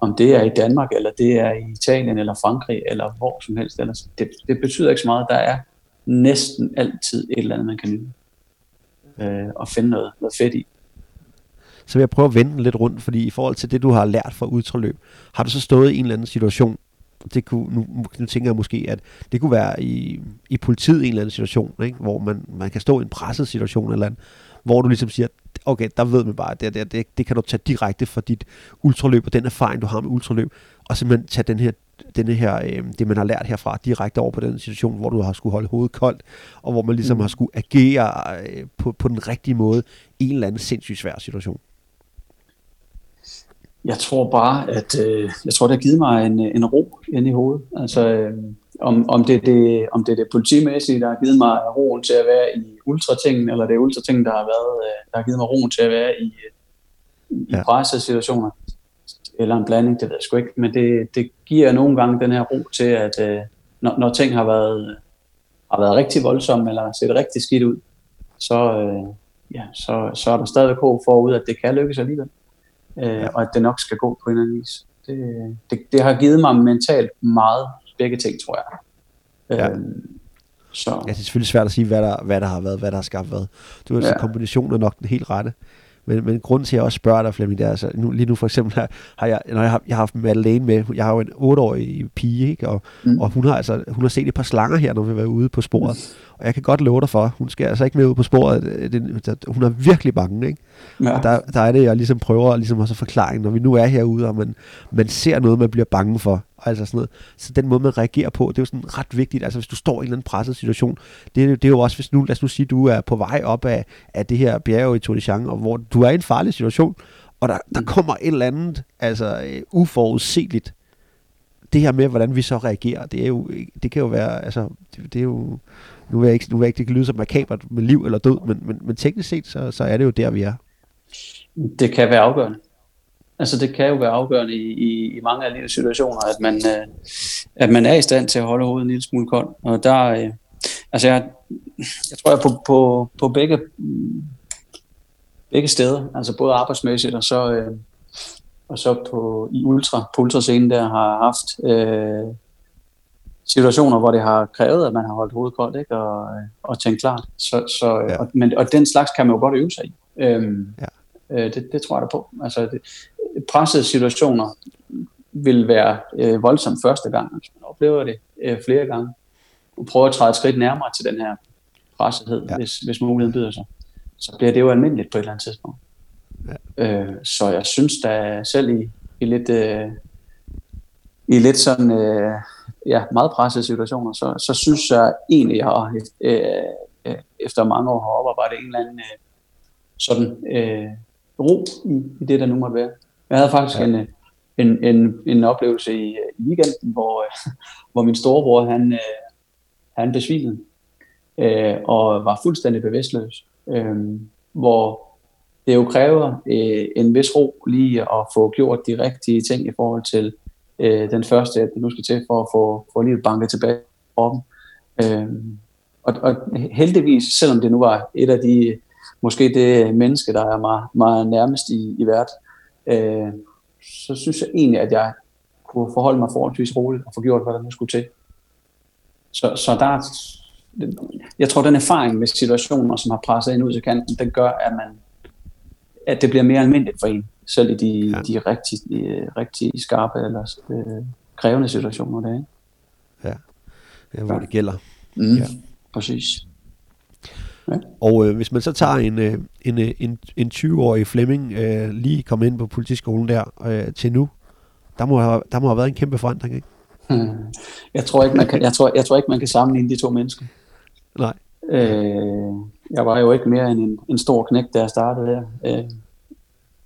om det er i Danmark, eller det er i Italien, eller Frankrig, eller hvor som helst. Eller, det, det betyder ikke så meget. Der er næsten altid et eller andet, man kan nyde. Øh, og finde noget, noget fedt i så vil jeg prøve at vende lidt rundt, fordi i forhold til det, du har lært fra ultraløb, har du så stået i en eller anden situation, det kunne, nu, nu tænker jeg måske, at det kunne være i, i politiet i en eller anden situation, ikke? hvor man, man kan stå i en presset situation eller andet, hvor du ligesom siger, okay, der ved man bare, at det, det, det, det kan du tage direkte fra dit ultraløb og den erfaring, du har med ultraløb, og simpelthen tage den her, denne her, øh, det man har lært herfra, direkte over på den situation, hvor du har skulle holde hovedet koldt, og hvor man ligesom mm. har skulle agere øh, på, på den rigtige måde i en eller anden sindssygt svær situation. Jeg tror bare, at øh, jeg tror, det har givet mig en, en ro ind i hovedet. Altså, øh, om, om, det, det, om det er det politimæssige, der har givet mig roen til at være i ultratingen, eller det er ultratingen, der har, været, øh, der har givet mig roen til at være i, i ja. pressede situationer, eller en blanding, det ved jeg sgu ikke, men det, det giver nogle gange den her ro til, at øh, når, når ting har været, har været rigtig voldsomme, eller set rigtig skidt ud, så, øh, ja, så, så er der stadig håb forud, at det kan lykkes alligevel øh, og at det nok skal gå på en eller anden vis. Det, det, det har givet mig mentalt meget begge ting, tror jeg. Ja. Øhm, så. Ja, det er selvfølgelig svært at sige, hvad der, hvad der har været, hvad der har skabt hvad. Du er ja. kombinationen er nok den helt rette. Men, men grund til, at jeg også spørger dig, Flemming, det er, altså, nu, lige nu for eksempel, har, har jeg, når jeg har, jeg har haft Madeleine med, jeg har jo en 8-årig pige, ikke? Og, mm. og hun, har altså, hun har set et par slanger her, når vi var ude på sporet. Mm. Og jeg kan godt love dig for, hun skal altså ikke med ud på sporet. Det, hun er virkelig bange, ikke? Ja. Og der, der er det, jeg ligesom prøver ligesom også at forklare, når vi nu er herude, og man, man ser noget, man bliver bange for, altså sådan noget. Så den måde, man reagerer på, det er jo sådan ret vigtigt. Altså hvis du står i en eller anden presset situation, det, er, det er jo også, hvis nu, lad os nu sige, du er på vej op af, af det her bjerg i Tour de og hvor du er i en farlig situation, og der, der kommer et eller andet, altså uh, uforudsigeligt, det her med, hvordan vi så reagerer, det, er jo, det kan jo være, altså, det, det er jo, nu vil jeg ikke, nu vil jeg ikke det kan lyde som makabert med liv eller død, men, men, men teknisk set, så, så er det jo der, vi er. Det kan være afgørende. Altså det kan jo være afgørende i, i, i mange af livets situationer, at man, øh, at man er i stand til at holde hovedet en lille smule koldt. Og der, øh, altså jeg, jeg tror, jeg på, på, på begge, begge steder, altså både arbejdsmæssigt og så, øh, og så på, i ultra, på ultrascenen der har haft øh, situationer, hvor det har krævet, at man har holdt hovedet koldt ikke? Og, og tænkt klart. Så, så, ja. og, men, og den slags kan man jo godt øve sig i. Øhm, ja. øh, det, det tror jeg da på. Altså, det, pressede situationer vil være øh, voldsomt første gang. Hvis man oplever det øh, flere gange. Og prøver at træde et skridt nærmere til den her pressethed, ja. hvis, hvis muligheden byder sig. Så bliver det jo almindeligt på et eller andet tidspunkt. Ja. Øh, så jeg synes da selv i, i lidt... Øh, i lidt sådan øh, ja, meget pressede situationer, så, så synes jeg egentlig, jeg har øh, øh, efter mange år har oparbejdet en eller anden øh, sådan øh, ro i, i det, der nu måtte være. Jeg havde faktisk ja. en, en, en, en oplevelse i, i weekenden, hvor, [LAUGHS] hvor min storebror, han, øh, han besvimede øh, og var fuldstændig bevidstløs. Øh, hvor det jo kræver øh, en vis ro lige at få gjort de rigtige ting i forhold til øh, den første, at det nu skal til for at få, få livet banket tilbage på dem. Øh, og, og heldigvis, selvom det nu var et af de, måske det menneske, der er meget, meget nærmest i, i verden, øh, så synes jeg egentlig, at jeg kunne forholde mig forholdsvis roligt og få gjort, hvad der nu skulle til. Så, så der er, jeg tror, den erfaring med situationer, som har presset ind ud til kanten, den gør, at man at det bliver mere almindeligt for en, selv i de, ja. de rigtig, de, rigtig skarpe eller øh, krævende situationer. Der, ikke? Ja. ja, hvor ja. det gælder. Mm, ja. Præcis. Ja. Og øh, hvis man så tager en, øh, en, øh, en, en 20-årig Flemming, øh, lige kom ind på politiskolen der øh, til nu, der må, have, der må have været en kæmpe forandring, ikke? Hmm. Jeg tror ikke, man kan, jeg tror, jeg tror ikke, man kan sammenligne de to mennesker. Nej. Øh, jeg var jo ikke mere end en, en stor knæk, da jeg startede her. Øh,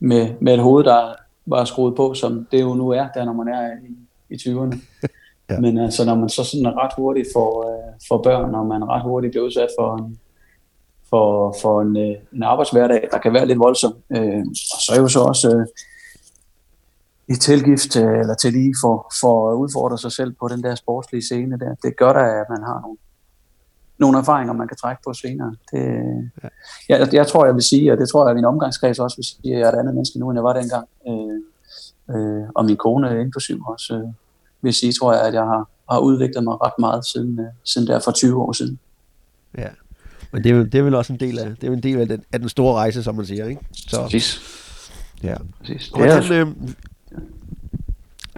med, med et hoved, der var skruet på, som det jo nu er, der når man er i, i 20'erne. [LAUGHS] ja. Men altså, når man så sådan ret hurtigt for, øh, for børn, og man ret hurtigt bliver udsat for en, for, for en, øh, en arbejdshverdag, der kan være lidt voldsom. Øh, og så er jo så også øh, i tilgift, øh, eller til lige for, for at udfordre sig selv på den der sportslige scene der. Det gør da, at man har nogle, nogle erfaringer, man kan trække på senere. Det, ja. jeg, jeg tror, jeg vil sige, og det tror jeg, at min omgangskreds også vil sige, at jeg er et andet menneske nu, end jeg var dengang. Øh, øh, og min kone inklusiv også øh, vil sige, tror jeg, at jeg har, har udviklet mig ret meget siden, øh, siden der for 20 år siden. Ja, men det er, det er vel også en del af, det er en del af den, af den store rejse, som man siger, ikke? Så, Præcis. Ja. Præcis. Det er, øh,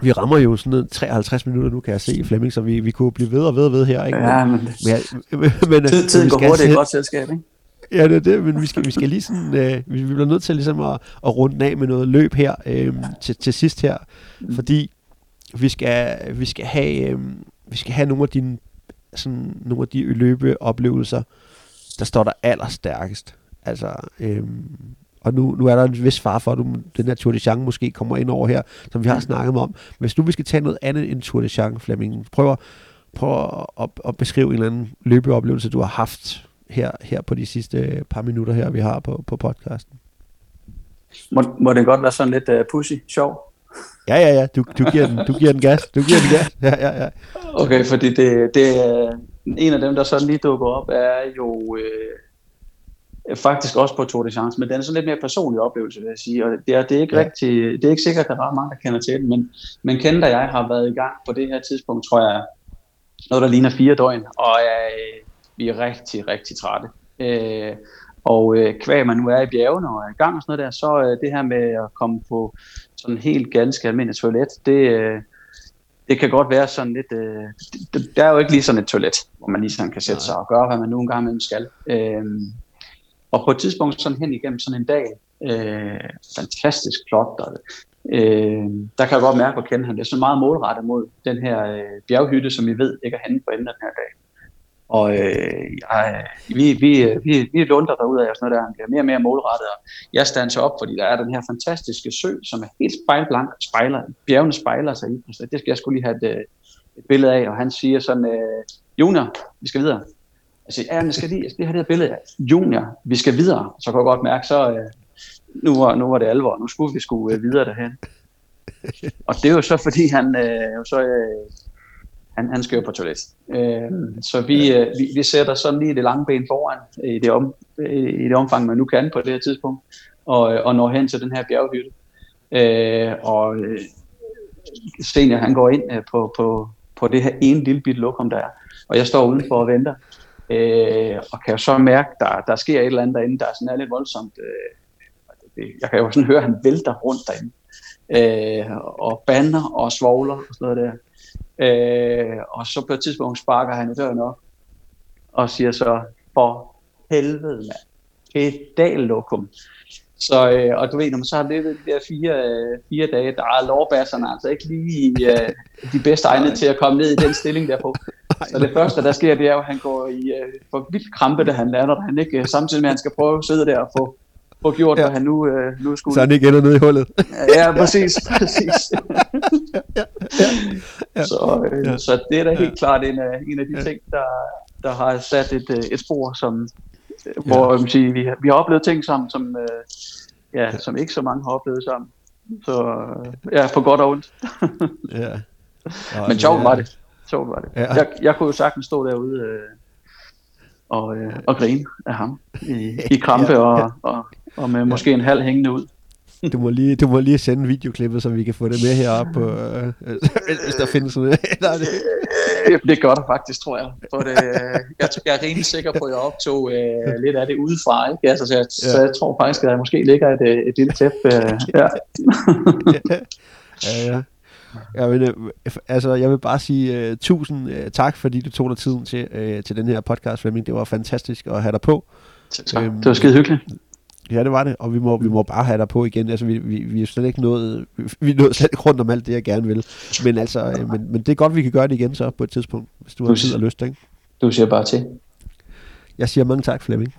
vi rammer jo sådan noget 53 minutter nu, kan jeg se, Flemming, så vi, vi kunne blive ved og ved og ved her. Ikke? Ja, men, men, [LAUGHS] men, men tid, tiden går hurtigt, det er et godt selskab, ikke? Ja, det er det, men vi skal, vi skal lige sådan, øh, vi, vi bliver nødt til ligesom at, at runde af med noget løb her øh, til, til sidst her, mm. fordi vi skal, vi skal have, øh, vi skal have nogle af dine, sådan, nogle af de løbeoplevelser, der står der allerstærkest. Altså, øh, og nu, nu er der en vis far for, at du, den her Tour de Chance måske kommer ind over her, som vi har snakket om. Hvis du vi skal tage noget andet end Tour de Chance, Flemming, prøv, prøv at, at, at beskrive en eller anden løbeoplevelse, du har haft her, her på de sidste par minutter her, vi har på, på podcasten. Må, må det godt være sådan lidt uh, pussy, sjov? Ja, ja, ja, du, du, giver den, du giver den gas, du giver den gas, ja, ja, ja. Okay, fordi det, det, en af dem, der sådan lige dukker op, er jo øh, faktisk også på Tour de Chance, men den er sådan lidt mere personlig oplevelse, vil jeg sige, og det er, det er ikke ja. rigtig, det er ikke sikkert, at der er ret mange, der kender til den, men, men Kent og jeg har været i gang på det her tidspunkt, tror jeg, noget, der ligner fire døgn, og øh, vi er rigtig, rigtig trætte. Øh, og øh, kvæg man nu er i bjergene og er i gang og sådan noget der, så øh, det her med at komme på sådan helt ganske almindeligt toilet, det, øh, det kan godt være sådan lidt, øh, der er jo ikke lige sådan et toilet, hvor man lige sådan kan sætte sig og gøre, hvad man nu engang med skal. Øh, og på et tidspunkt sådan hen igennem sådan en dag, øh, fantastisk flot, og øh, der kan jeg godt mærke, at kende han. Det er så meget målrettet mod den her øh, bjerghytte, som vi ved ikke er henne på enden den her dag. Og øh, jeg, vi, vi, vi, vi lunder derude af og sådan noget der. Han bliver mere og mere målrettet. Og jeg standser op, fordi der er den her fantastiske sø, som er helt spejlblank. Spejler, bjergene spejler sig i. Så det skal jeg skulle lige have et, øh, et billede af. Og han siger sådan, øh, Junior, vi skal videre. Jeg ja, men skal lige, altså, skal det her billede af. Junior, vi skal videre. Så kan jeg godt mærke, så øh, nu, var, nu var det alvor. Nu skulle vi skulle øh, videre derhen. Og det er jo så, fordi han, øh, så, øh, han, han skal jo på toilet. Øh, så vi, øh, vi, vi sætter sådan lige det lange ben foran i det, om, i det omfang, man nu kan på det her tidspunkt, og, og når hen til den her bjerghytte. Øh, og øh, Senior, han går ind øh, på, på, på det her ene lille bit lokum, der er. Og jeg står udenfor og venter. Øh, og kan jo så mærke, der, der sker et eller andet derinde, der sådan er lidt voldsomt. Øh, jeg kan jo sådan høre, at han vælter rundt derinde. Øh, og banner og svogler og sådan noget der. Øh, og så på et tidspunkt sparker han i døren op og siger så, for helvede mand, pedallokum. Så, øh, og du ved, når man så har levet de der fire, øh, fire dage, der er lovbasserne altså ikke lige øh, de bedste egne til at komme ned i den stilling der på. Så det første, der sker, det er jo, at han går i øh, for vildt krampe, da han lander, han ikke, øh, samtidig med, at han skal prøve at sidde der og få, få gjort, ja. hvad han nu, øh, nu skulle. Så han ikke ender ned i hullet. ja, præcis, præcis. [LAUGHS] ja, ja, ja. Så, øh, ja. så det er da helt ja. klart en af, en af de ja. ting, der, der har sat et, øh, et spor, som, hvor ja. man siger, vi, har, vi har oplevet ting sammen, som, øh, ja, som ikke så mange har oplevet sammen. Så ja, på godt og ondt. ja. [LAUGHS] Og Men sjovt var det. Sjovt var det. Ja. Jeg, jeg kunne jo sagtens stå derude øh, og, øh, og grine af ham i, i krampe ja, ja. Og, og, og med måske en halv hængende ud. Du må lige, du må lige sende videoklippet, så vi kan få det med heroppe, på, øh, hvis der findes noget. [LAUGHS] det. Øh, det gør der faktisk, tror jeg. For det, jeg, jeg er rimelig sikker på, at jeg optog øh, lidt af det udefra. Ikke? Altså, så, jeg, ja. så jeg tror faktisk, at der måske ligger et, øh, et lille tæppe. Øh, [LAUGHS] ja. ja, ja. Jeg vil, øh, altså, jeg vil bare sige uh, tusind uh, tak, fordi du tog dig tiden til, uh, til den her podcast, Flemming. Det var fantastisk at have dig på. Tak. Øhm, det var skide hyggeligt. Ja, det var det, og vi må, vi må bare have dig på igen. Altså, vi, vi, vi er slet ikke nået, vi, er nået slet ikke rundt om alt det, jeg gerne vil. Men, altså, men, men det er godt, vi kan gøre det igen så på et tidspunkt, hvis du, du har tid og lyst. Ikke? Du siger bare til. Jeg siger mange tak, Flemming.